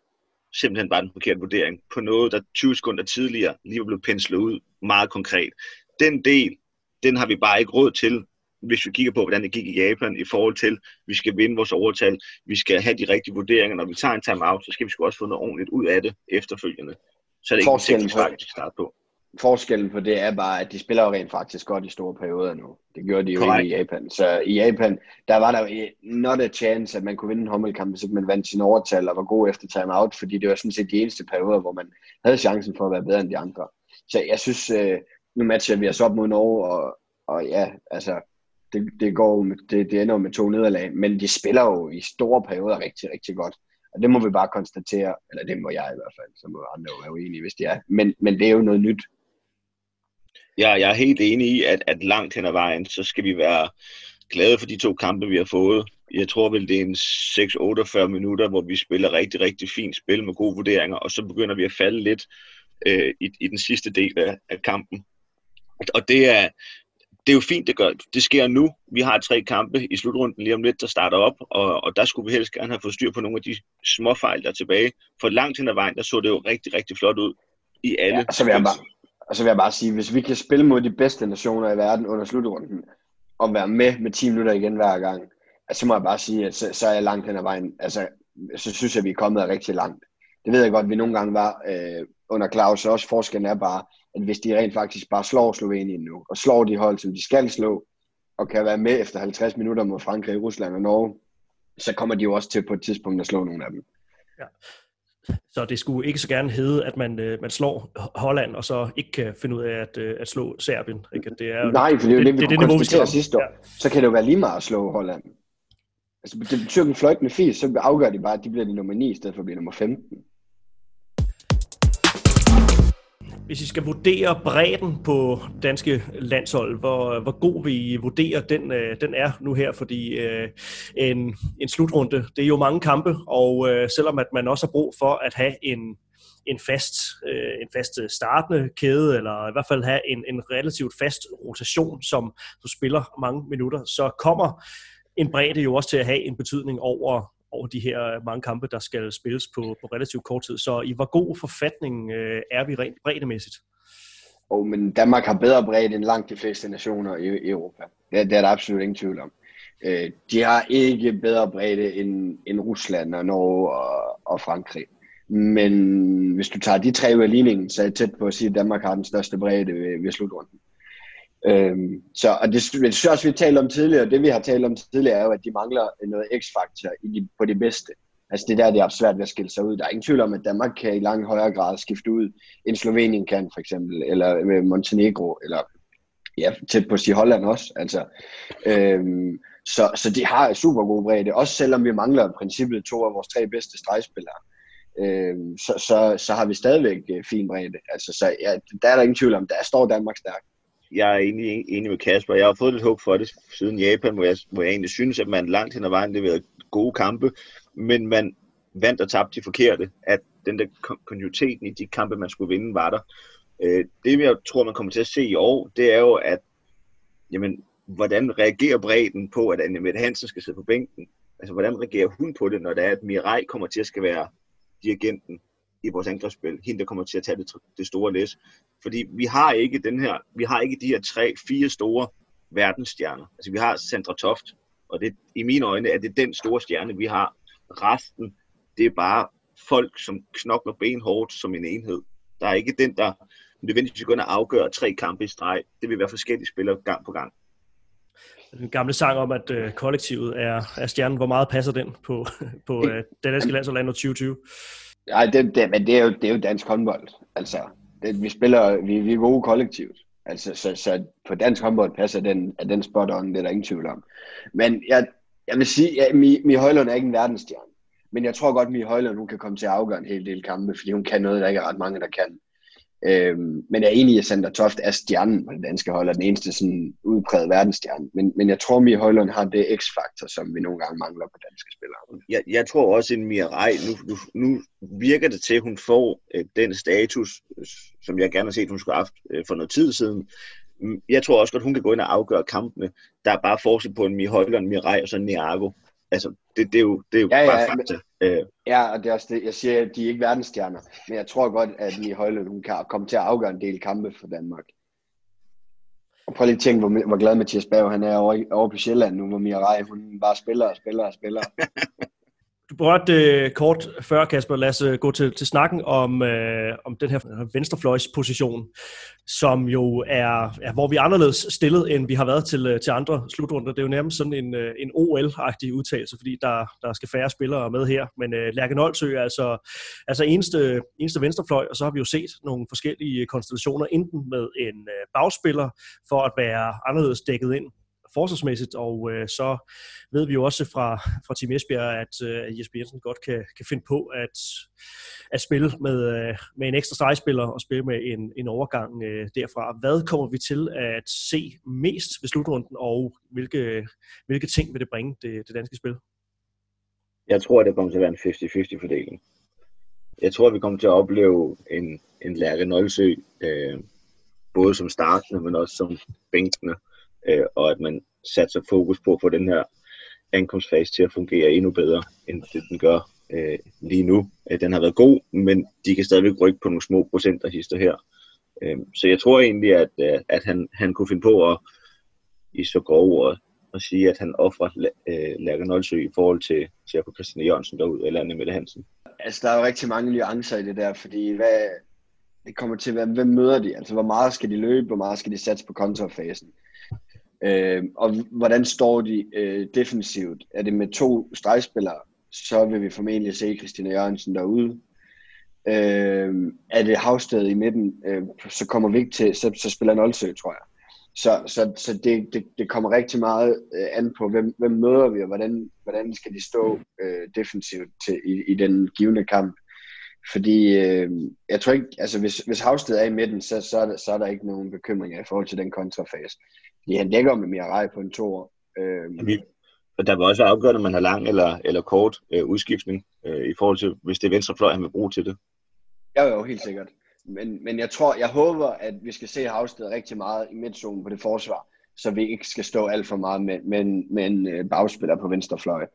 simpelthen bare den forkerte vurdering på noget, der 20 sekunder tidligere lige var blevet penslet ud meget konkret. Den del, den har vi bare ikke råd til, hvis vi kigger på, hvordan det gik i Japan i forhold til, vi skal vinde vores overtal, vi skal have de rigtige vurderinger. Når vi tager en time-out, så skal vi sgu også få noget ordentligt ud af det efterfølgende. Så er det ikke en teknisk starte på forskellen på det er bare, at de spiller jo rent faktisk godt i store perioder nu. Det gjorde de jo ikke i Japan. Så i Japan, der var der not a chance, at man kunne vinde en hommelkamp, hvis ikke man vandt sin overtal og var god efter timeout, fordi det var sådan set de eneste perioder, hvor man havde chancen for at være bedre end de andre. Så jeg synes, øh, nu matcher vi os op mod Norge, og, og ja, altså, det, det, går, det, det ender med to nederlag, men de spiller jo i store perioder rigtig, rigtig godt. Og det må vi bare konstatere, eller det må jeg i hvert fald, så må andre jo være uenige, hvis de er. Men, men det er jo noget nyt, Ja, jeg er helt enig i, at, at langt hen ad vejen, så skal vi være glade for de to kampe, vi har fået. Jeg tror vel, det er en 6-48 minutter, hvor vi spiller rigtig, rigtig fint spil med gode vurderinger, og så begynder vi at falde lidt øh, i, i den sidste del af, af kampen. Og det er, det er jo fint, det gør. Det sker nu. Vi har tre kampe i slutrunden lige om lidt, der starter op, og, og der skulle vi helst gerne have fået styr på nogle af de små fejl, der er tilbage. For langt hen ad vejen, der så det jo rigtig, rigtig flot ud i alle. Ja, så vil jeg bare, og så vil jeg bare sige, hvis vi kan spille mod de bedste nationer i verden under slutrunden, og være med med 10 minutter igen hver gang, altså, så må jeg bare sige, at så, så er jeg langt hen ad vejen. Altså, så synes jeg, at vi er kommet rigtig langt. Det ved jeg godt, at vi nogle gange var øh, under Claus, og også forskellen er bare, at hvis de rent faktisk bare slår Slovenien nu, og slår de hold, som de skal slå, og kan være med efter 50 minutter mod Frankrig, Rusland og Norge, så kommer de jo også til på et tidspunkt at slå nogle af dem. Ja. Så det skulle ikke så gerne hedde, at man, øh, man slår Holland, og så ikke kan finde ud af at, øh, at slå Serbien. Ikke? Det er, Nej, for det er jo det, det, vi det, det niveau, vi skal sidste år. Ja. Så kan det jo være lige meget at slå Holland. Altså, det betyder en fløjtende fis, så afgør de bare, at de bliver de nummer 9 i stedet for at blive nummer 15. Hvis I skal vurdere bredden på danske landshold, hvor, hvor god vi I vurdere den, øh, den er nu her? Fordi øh, en, en slutrunde, det er jo mange kampe, og øh, selvom at man også har brug for at have en, en fast, øh, en fast startende kæde, eller i hvert fald have en, en relativt fast rotation, som du spiller mange minutter, så kommer en bredde jo også til at have en betydning over, over de her mange kampe, der skal spilles på, på relativt kort tid. Så i hvor god forfatning øh, er vi rent breddemæssigt? Oh, men Danmark har bedre bredde end langt de fleste nationer i, i Europa. Det, det er der absolut ingen tvivl om. Øh, de har ikke bedre bredde end, end Rusland og Norge og, og Frankrig. Men hvis du tager de tre ud af ligningen, så er jeg tæt på at sige, at Danmark har den største bredde ved, ved slutrunden. Øhm, så, og det, synes jeg også, vi talte om tidligere, det vi har talt om tidligere, er jo, at de mangler noget x-faktor i på de bedste. Altså det der, det er svært ved at skille sig ud. Der er ingen tvivl om, at Danmark kan i langt højere grad skifte ud, end Slovenien kan for eksempel, eller Montenegro, eller ja, tæt på at sige Holland også. Altså, øhm, Så, så de har super god bredde, også selvom vi mangler i princippet to af vores tre bedste stregspillere. Øhm, så, så, så har vi stadigvæk øh, fin bredde. Altså, så ja, der er der ingen tvivl om, der står Danmark stærkt. Jeg er egentlig enig med Kasper. Jeg har fået lidt håb for det siden Japan, hvor jeg, hvor jeg egentlig synes, at man langt hen ad vejen leverede gode kampe, men man vandt og tabte de forkerte. At den der kontinuiteten i de kampe, man skulle vinde, var der. Øh, det, jeg tror, man kommer til at se i år, det er jo, at jamen, hvordan reagerer bredden på, at Anne Mette Hansen skal sidde på bænken? Altså, hvordan reagerer hun på det, når det er, at Mirai kommer til at skal være dirigenten i vores angrebsspil, hende der kommer til at tage det, det store læs. Fordi vi har ikke den her, vi har ikke de her tre, fire store verdensstjerner. Altså vi har Sandra Toft, og det, i mine øjne er det den store stjerne, vi har. Resten, det er bare folk, som knokler benhårdt som en enhed. Der er ikke den, der nødvendigvis går ind og afgør tre kampe i streg. Det vil være forskellige spillere gang på gang. Den gamle sang om, at øh, kollektivet er, er stjernen. Hvor meget passer den på, [LAUGHS] på [LAUGHS] øh, det danske landshold 2020? Nej, det, det, men det er, jo, det er jo dansk håndbold. Altså, det, vi spiller, vi, vi er gode kollektivt. Altså, så, så på dansk håndbold passer den, er den spot on, det er der ingen tvivl om. Men jeg, jeg vil sige, at Mi, Mi Højlund er ikke en verdensstjerne. Men jeg tror godt, at Mi Højlund hun kan komme til at afgøre en hel del kampe, fordi hun kan noget, der ikke er ret mange, der kan. Øhm, men jeg er enig i, at Sander Toft er stjernen på det danske hold, og den eneste sådan udpræget verdensstjerne. Men, men jeg tror, Mia Højlund har det x-faktor, som vi nogle gange mangler på danske spillere. Jeg, jeg tror også, at Mia Rej, nu, nu, nu virker det til, at hun får øh, den status, øh, som jeg gerne har set, hun skulle have haft øh, for noget tid siden. Mm, jeg tror også godt, hun kan gå ind og afgøre kampene. Der er bare forskel på en Mia Højlund, Mia Rej og så Niago. Altså, det, det er jo, det er jo ja, bare ja, fakta. Men, øh. ja, og det er også det. Jeg siger, at de er ikke verdensstjerner, men jeg tror godt, at Mie Højlund hun kan komme til at afgøre en del kampe for Danmark. Og prøv lige at tænke, hvor, hvor glad Mathias Berg han er over, over på Sjælland nu, hvor Mia Rej, hun bare spiller og spiller og spiller. [LAUGHS] Du berørte øh, kort før, Kasper. Lad os øh, gå til, til snakken om, øh, om den her øh, venstrefløjsposition, som jo er, er, hvor vi er anderledes stillet, end vi har været til, øh, til andre slutrunder. Det er jo nærmest sådan en, øh, en OL-agtig udtalelse, fordi der, der skal færre spillere med her. Men øh, Lærke Nolsø er altså, altså eneste, eneste venstrefløj, og så har vi jo set nogle forskellige konstellationer, enten med en øh, bagspiller for at være anderledes dækket ind, forsvarsmæssigt, og øh, så ved vi jo også fra, fra Team Esbjerg, at øh, Jesper Jensen godt kan, kan finde på at, at spille med, øh, med en ekstra stregspiller og spille med en, en overgang øh, derfra. Hvad kommer vi til at se mest ved slutrunden, og hvilke, hvilke ting vil det bringe det, det danske spil? Jeg tror, det kommer til at være en 50-50 fordeling. Jeg tror, vi kommer til at opleve en, en Lærke Nolsø, øh, både som startende, men også som bænkende øh, og at man satser fokus på at få den her ankomstfase til at fungere endnu bedre, end det den gør øh, lige nu. Øh, den har været god, men de kan stadigvæk rykke på nogle små procenter hister her. Øh, så jeg tror egentlig, at, øh, at han, han kunne finde på at, i så grove ord, at sige, at han offrer øh, Lærke Nolsø i forhold til, til at få Christian Jørgensen derud, eller Anne Mette Hansen. Altså, der er jo rigtig mange nuancer i det der, fordi hvad, det kommer til at være, hvem møder de? Altså, hvor meget skal de løbe, hvor meget skal de satse på kontrafasen? Øh, og hvordan står de øh, defensivt? Er det med to stregspillere, så vil vi formentlig se Christina Jørgensen derude. Øh, er det Havsted i midten, øh, så kommer vi ikke til, så, så spiller Nolsø, tror jeg. Så, så, så det, det, det kommer rigtig meget øh, an på, hvem, hvem møder vi, og hvordan, hvordan skal de stå øh, defensivt til, i, i den givende kamp. Fordi øh, jeg tror ikke, altså hvis, hvis Havsted er i midten, så, så, er der, så er der ikke nogen bekymringer i forhold til den kontrafase. Ja, han dækker med Mirai på en tor. Øh, vi, og der vil også være afgørende, om man har lang eller, eller kort øh, udskiftning, øh, i forhold til, hvis det er venstrefløj, han vil bruge til det. Ja, jo, helt sikkert. Men, men jeg tror, jeg håber, at vi skal se Havsted rigtig meget i midtzonen på det forsvar, så vi ikke skal stå alt for meget med, med, en, med en øh, bagspiller på venstrefløj.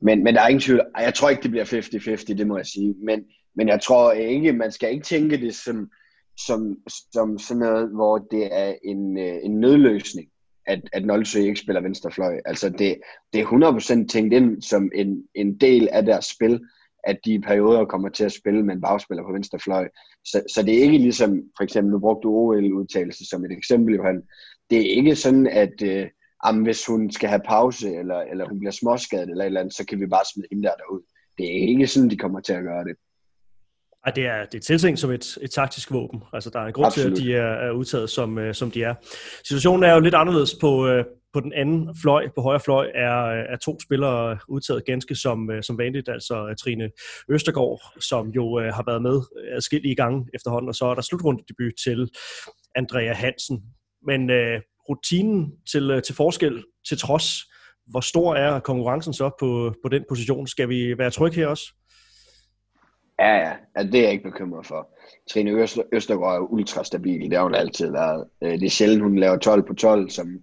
Men, men der er ingen tvivl. Jeg tror ikke, det bliver 50-50, det må jeg sige. Men, men jeg tror ikke, man skal ikke tænke det som, som, som sådan noget, hvor det er en, øh, en nødløsning at, at Nolsø ikke spiller venstrefløj. Altså det, det er 100% tænkt ind som en, en del af deres spil, at de i perioder kommer til at spille med en bagspiller på venstrefløj. Så, så det er ikke ligesom, for eksempel, nu brugte du OL-udtalelse som et eksempel, Johan. Det er ikke sådan, at øh, jamen, hvis hun skal have pause, eller, eller hun bliver småskadet, eller et eller andet, så kan vi bare smide hende der derud. Det er ikke sådan, de kommer til at gøre det. Ej, det er, det er tiltænkt som et, et taktisk våben. Altså, der er en grund Absolut. til, at de er, er udtaget, som, uh, som de er. Situationen er jo lidt anderledes på, uh, på den anden fløj, på højre fløj, er, er to spillere udtaget ganske som, øh, som vanligt, altså Trine Østergaard, som jo øh, har været med adskillige gange efterhånden, og så er der slutrundedebut til Andrea Hansen. Men øh, rutinen til, øh, til forskel til trods, hvor stor er konkurrencen så på, på den position? Skal vi være trygge her også? Ja, ja, ja, det er jeg ikke bekymret for. Trine Øster, Østergaard er ultra stabil, det har hun altid været. Øh, det er sjældent, hun laver 12 på 12, som,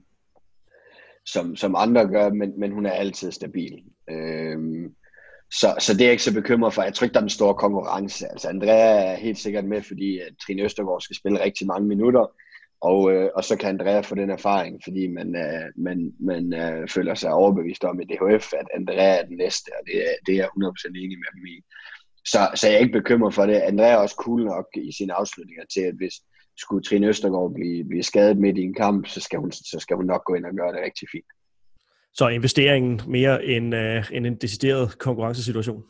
som, som andre gør, men, men hun er altid stabil. Øhm, så, så det er jeg ikke så bekymret for. Jeg tror ikke, der er en stor konkurrence. Altså, Andrea er helt sikkert med, fordi at Trine Østergaard skal spille rigtig mange minutter, og, øh, og så kan Andrea få den erfaring, fordi man, øh, man, man øh, føler sig overbevist om i DHF, at Andrea er den næste, og det er, det er jeg 100% enig med dem i. Så, så jeg er ikke bekymret for det. Andrea er også cool nok i sine afslutninger til, at hvis skulle Trine Østergaard blive, blive skadet midt i en kamp, så skal, hun, så skal hun nok gå ind og gøre det rigtig fint. Så investeringen mere end, øh, end en decideret konkurrencesituation?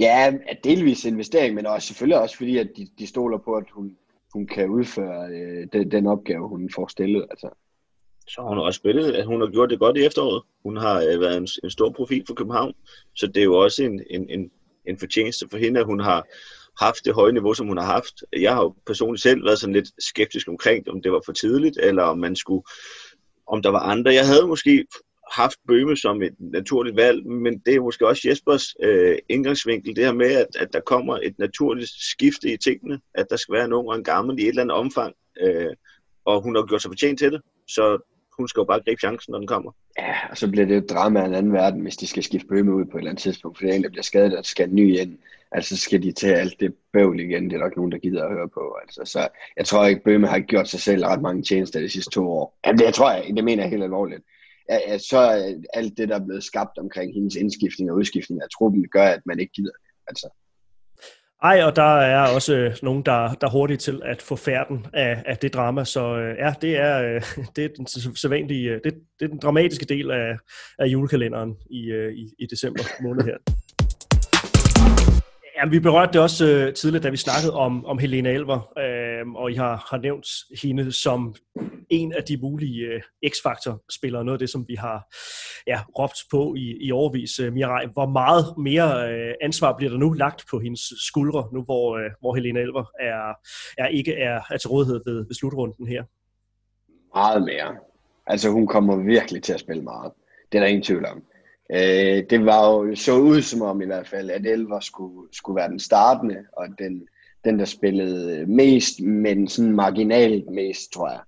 Ja, delvis investering, men også, selvfølgelig også fordi, at de, de stoler på, at hun, hun kan udføre øh, den, den opgave, hun får stillet. Altså. Så hun har også spillet, at hun har gjort det godt i efteråret. Hun har øh, været en, en stor profil for København, så det er jo også en, en, en, en fortjeneste for hende, at hun har haft det høje niveau, som hun har haft. Jeg har jo personligt selv været sådan lidt skeptisk omkring, om det var for tidligt, eller om man skulle, om der var andre. Jeg havde måske haft Bøme som et naturligt valg, men det er måske også Jespers øh, indgangsvinkel, det her med, at, at der kommer et naturligt skifte i tingene, at der skal være en ung og en gammel i et eller andet omfang, øh, og hun har gjort sig fortjent til det, så hun skal jo bare gribe chancen, når den kommer. Ja, og så bliver det et drama af en anden verden, hvis de skal skifte Bøme ud på et eller andet tidspunkt, for en, der bliver skadet, og skal ny ind. Altså så skal de til alt det bøvl igen, det er der ikke nogen, der gider at høre på. Altså, så jeg tror ikke, Bøme har gjort sig selv ret mange tjenester de sidste to år. Jamen det jeg tror jeg, det mener jeg helt alvorligt ja, så alt det, der er blevet skabt omkring hendes indskiftning og udskiftning af truppen, gør, at man ikke gider det. Altså. Ej, og der er også øh, nogen, der, der er hurtige til at få færden af, af det drama, så øh, ja, det er, øh, [LAUGHS] det er den sædvanlige, øh, det, det er den dramatiske del af, af julekalenderen i, øh, i, i december måned her. Ja, vi berørte det også øh, tidligere, da vi snakkede om, om Helena Elver, øh, og I har, har nævnt hende som en af de mulige øh, X-Factor-spillere, noget af det, som vi har ja, råbt på i, i overvis. Øh, Mirai, hvor meget mere øh, ansvar bliver der nu lagt på hendes skuldre, nu hvor, øh, hvor Helena Elver er, er ikke er, er til rådighed ved, ved slutrunden her? Meget mere. Altså hun kommer virkelig til at spille meget. Det er der ingen tvivl om. Øh, det var jo så ud som om i hvert fald, at Elver skulle, skulle være den startende, og den, den der spillede mest, men sådan marginalt mest, tror jeg.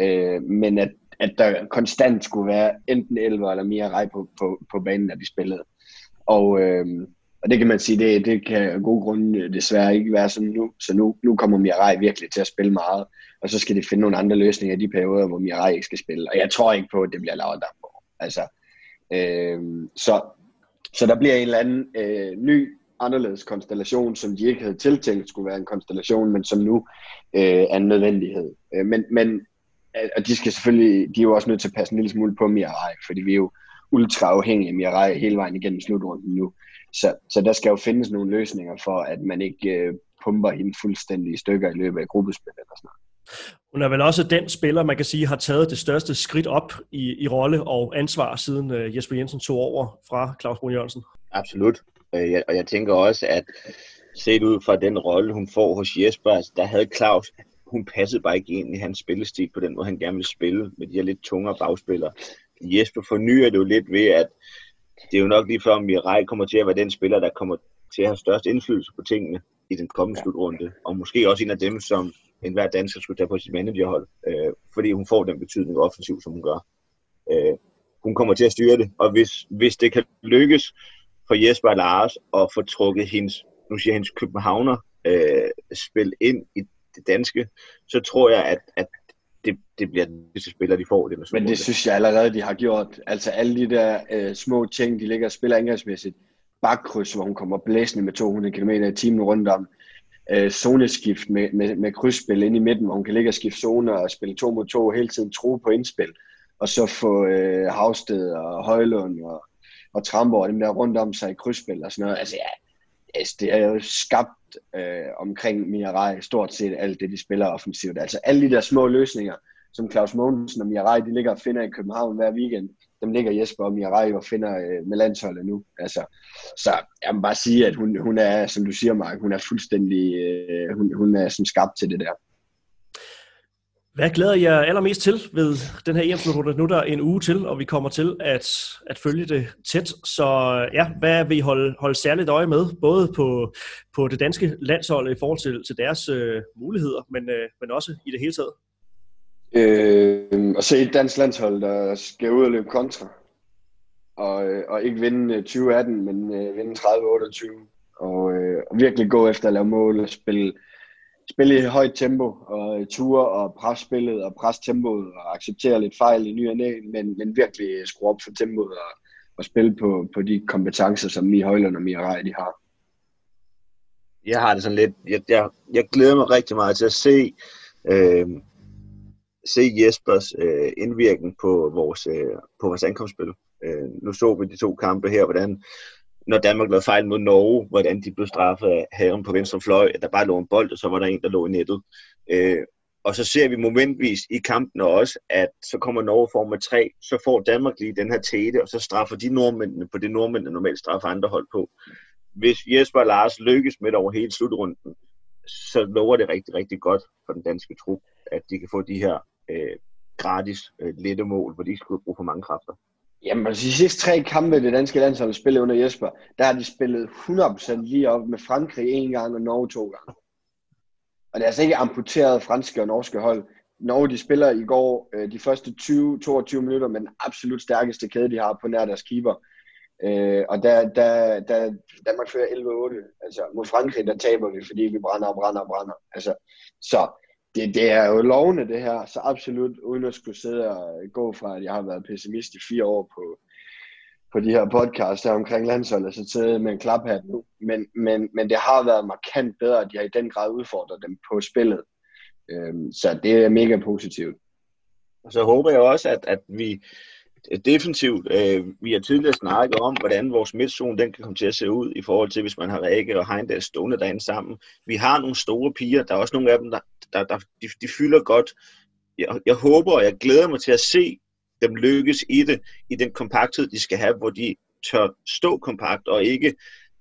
Øh, men at, at der konstant skulle være enten Elver eller Mia Rej på, på, på banen, når de spillede. Og, øh, og det kan man sige, det, det kan af gode grunde desværre ikke være sådan nu. Så nu, nu kommer Mia virkelig til at spille meget, og så skal de finde nogle andre løsninger i de perioder, hvor Mia ikke skal spille. Og jeg tror ikke på, at det bliver Laura Damborg. Altså, Øh, så, så der bliver en eller anden øh, ny, anderledes konstellation, som de ikke havde tiltænkt skulle være en konstellation, men som nu øh, er en nødvendighed. Øh, men, men øh, og de skal selvfølgelig, de er jo også nødt til at passe en lille smule på Mirai, fordi vi er jo ultra afhængige af Mirai hele vejen igennem slutrunden nu. Så, så der skal jo findes nogle løsninger for, at man ikke øh, pumper hende fuldstændig i stykker i løbet af gruppespillet eller sådan noget. Hun er vel også den spiller, man kan sige, har taget det største skridt op i, i rolle og ansvar, siden uh, Jesper Jensen tog over fra Claus Brun Jørgensen. Absolut. Øh, og jeg tænker også, at set ud fra den rolle, hun får hos Jesper, altså, der havde Claus, hun passede bare ikke ind i hans spillestil på den måde, han gerne ville spille med de her lidt tungere bagspillere. Jesper fornyer det jo lidt ved, at det er jo nok lige før, om Mirai kommer til at være den spiller, der kommer til at have størst indflydelse på tingene i den kommende slutrunde. Og måske også en af dem, som enhver dansker skulle tage på sit managerhold, øh, fordi hun får den betydning offensiv, som hun gør. Øh, hun kommer til at styre det, og hvis, hvis det kan lykkes for Jesper og Lars at få trukket hendes, nu siger hendes københavner, øh, spil ind i det danske, så tror jeg, at, at det, det bliver den bedste spiller, de får. Det Men det synes jeg allerede, de har gjort. Altså alle de der øh, små ting, de ligger og spiller angrebsmæssigt. Bakkryds, hvor hun kommer blæsende med 200 km i timen rundt om øh, zoneskift med, med, med krydsspil ind i midten, hvor hun kan ligge og skifte zoner og spille to mod to, hele tiden tro på indspil, og så få øh, Havsted og Højlund og, og Tramborg og dem der rundt om sig i krydsspil og sådan noget. Altså ja, altså, det er jo skabt øh, omkring Mirai stort set alt det, de spiller offensivt. Altså alle de der små løsninger, som Claus Mogensen og Mirai, de ligger og finder i København hver weekend. Dem ligger Jesper og Mirai og finder øh, med landsholdet nu. Altså, så jeg må bare sige, at hun, hun er, som du siger, Mark, hun er fuldstændig, øh, hun, hun er sådan skabt til det der. Hvad glæder jeg allermest til ved den her EM-slutrunde? Nu er der en uge til, og vi kommer til at, at følge det tæt. Så ja, hvad vil I holde, holde særligt øje med, både på, på det danske landshold i forhold til, til deres øh, muligheder, men, øh, men også i det hele taget? Øh, at se et dansk landshold, der skal ud og løbe kontra, og, øh, og ikke vinde øh, 2018, men øh, vinde 30-28, og, øh, og virkelig gå efter at lave mål og spille spille i højt tempo og øh, ture og presse spillet og presse tempoet og acceptere lidt fejl i ny og næ, men, men virkelig skrue op for tempoet og, og spille på, på de kompetencer, som Mie Højlund og Mia Rej, de har. Jeg har det sådan lidt, jeg, jeg, jeg glæder mig rigtig meget til at se, øh, se Jespers øh, indvirkning på vores, øh, på vores ankomstspil. Øh, nu så vi de to kampe her, hvordan når Danmark lavede fejl mod Norge, hvordan de blev straffet af herren på venstre fløj, at der bare lå en bold, og så var der en, der lå i nettet. Øh, og så ser vi momentvis i kampen også, at så kommer Norge for med tre, så får Danmark lige den her tæte, og så straffer de nordmændene på det nordmændene normalt straffer andre hold på. Hvis Jesper og Lars lykkes med over hele slutrunden, så lover det rigtig, rigtig godt for den danske trup, at de kan få de her øh, gratis øh, lette mål, hvor de ikke skulle bruge for mange kræfter. Jamen, altså, de sidste tre kampe, det danske landshold spillede under Jesper, der har de spillet 100% lige op med Frankrig en gang og Norge to gange. Og det er altså ikke amputeret franske og norske hold. Norge, de spiller i går øh, de første 20-22 minutter med den absolut stærkeste kæde, de har på nær deres keeper. Øh, og der, der, der Danmark fører 11-8. Altså mod Frankrig, der taber vi, fordi vi brænder og brænder og brænder. Altså, så det, det er jo lovende det her, så absolut uden at skulle sidde og gå fra, at jeg har været pessimist i fire år på, på de her podcasts her omkring landsholdet, så sidde med en klaphat nu. Men, men, men det har været markant bedre, at de har i den grad udfordrer dem på spillet. Øhm, så det er mega positivt. Og så håber jeg også, at, at vi defensivt, øh, vi har tidligere snakket om, hvordan vores midtzone den kan komme til at se ud i forhold til, hvis man har Rikke og Heindal stående derinde sammen. Vi har nogle store piger, der er også nogle af dem, der, der, der de, de fylder godt. Jeg, jeg håber, og jeg glæder mig til at se dem lykkes i det, i den kompakthed, de skal have, hvor de tør stå kompakt og ikke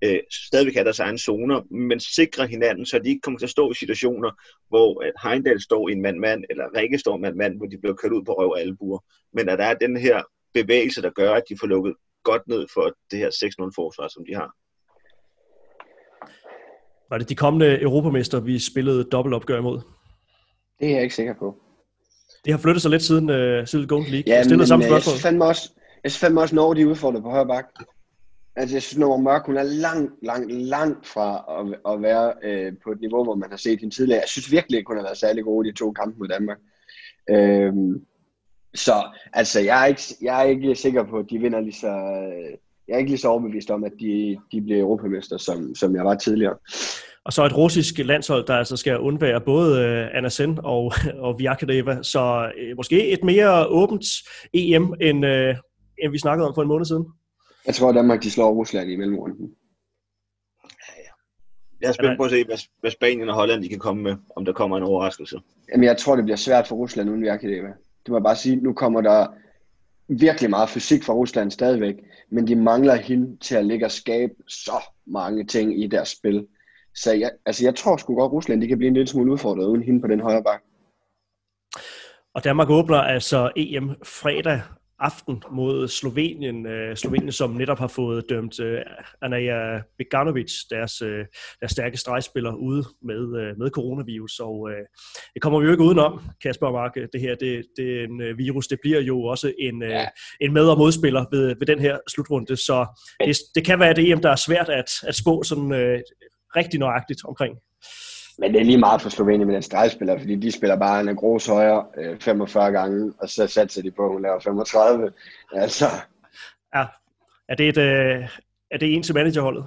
øh, stadigvæk have deres egne zoner, men sikre hinanden, så de ikke kommer til at stå i situationer, hvor at Heindal står i en mand-mand, eller Rikke står i en mand-mand, hvor de bliver kørt ud på røv og albuer. Men at der er den her bevægelse, der gør, at de får lukket godt ned for det her 6-0-forsvar, som de har. Var det de kommende europamester, vi spillede dobbeltopgør imod? Det er jeg ikke sikker på. Det har flyttet sig lidt siden uh, siden Golden League. Ja, men, samme spørgsmål. jeg fandt også, jeg fandt også, når de udfordrer på højre bak. Altså, jeg synes, Nora Mørk, hun er langt, langt, langt fra at, at være øh, på et niveau, hvor man har set hende tidligere. Jeg synes virkelig ikke, hun har været særlig god i de to kampe mod Danmark. Øhm, så altså, jeg er, ikke, jeg er ikke sikker på, at de vinder lige så... Jeg er ikke lige så overbevist om, at de, de bliver europamester, som, som jeg var tidligere. Og så et russisk landshold, der altså skal undvære både uh, Anna Sen og, [LAUGHS] og Vyakadeva. Så uh, måske et mere åbent EM, end, uh, end vi snakkede om for en måned siden. Jeg tror, at Danmark de slår Rusland i mellemrunden. Jeg er spændt på at se, hvad, hvad Spanien og Holland de kan komme med, om der kommer en overraskelse. Jamen, jeg tror, det bliver svært for Rusland uden Vyakadeva. Det må jeg bare sige, nu kommer der virkelig meget fysik fra Rusland stadigvæk, men de mangler hende til at ligge og skabe så mange ting i deres spil. Så jeg, altså jeg tror sgu godt, at Rusland de kan blive en lille smule udfordret uden hende på den højre bakke. Og Danmark åbner altså EM fredag aften mod Slovenien. Uh, Slovenien, som netop har fået dømt uh, Anaja Beganovic, deres, uh, deres stærke stregspiller, ude med, uh, med coronavirus. Og uh, det kommer vi jo ikke udenom, Kasper og Mark. Det her det, det er en uh, virus. Det bliver jo også en, uh, ja. en med- og modspiller ved, ved den her slutrunde. Så det, det kan være det EM, der er svært at, at spå sådan uh, rigtig nøjagtigt omkring. Men det er lige meget for Slovenien med den stregspiller, fordi de spiller bare en gros højre øh, 45 gange, og så satser de på, at hun laver 35. Altså. Ja, er det, et, øh, er det en til managerholdet?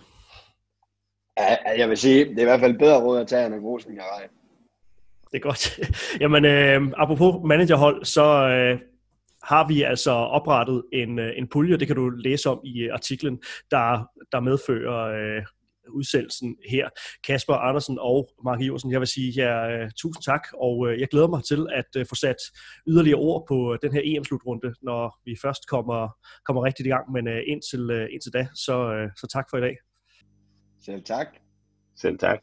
Ja, jeg vil sige, det er i hvert fald bedre råd at tage end en gros Det er godt. [LAUGHS] Jamen, øh, apropos managerhold, så øh, har vi altså oprettet en, øh, en pulje, det kan du læse om i artiklen, der, der medfører øh, udsendelsen her. Kasper Andersen og Mark Iversen, jeg vil sige jer uh, tusind tak, og uh, jeg glæder mig til at uh, få sat yderligere ord på den her EM-slutrunde, når vi først kommer, kommer rigtigt i gang, men uh, indtil, uh, indtil da, så, uh, så tak for i dag. Selv tak. Selv tak.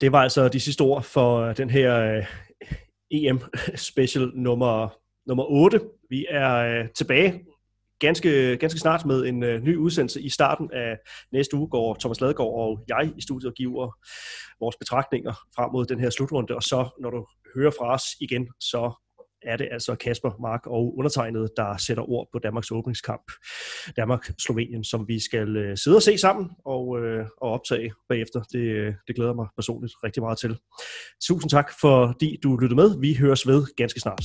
Det var altså de sidste ord for den her uh, EM-special nummer, nummer 8. Vi er uh, tilbage ganske, ganske snart med en øh, ny udsendelse. I starten af næste uge går Thomas Ladegaard og jeg i studiet og giver vores betragtninger frem mod den her slutrunde, og så når du hører fra os igen, så er det altså Kasper, Mark og undertegnet, der sætter ord på Danmarks åbningskamp. Danmark-Slovenien, som vi skal øh, sidde og se sammen og, øh, og optage bagefter. Det, det glæder mig personligt rigtig meget til. Tusind tak, fordi du lyttede med. Vi høres ved ganske snart.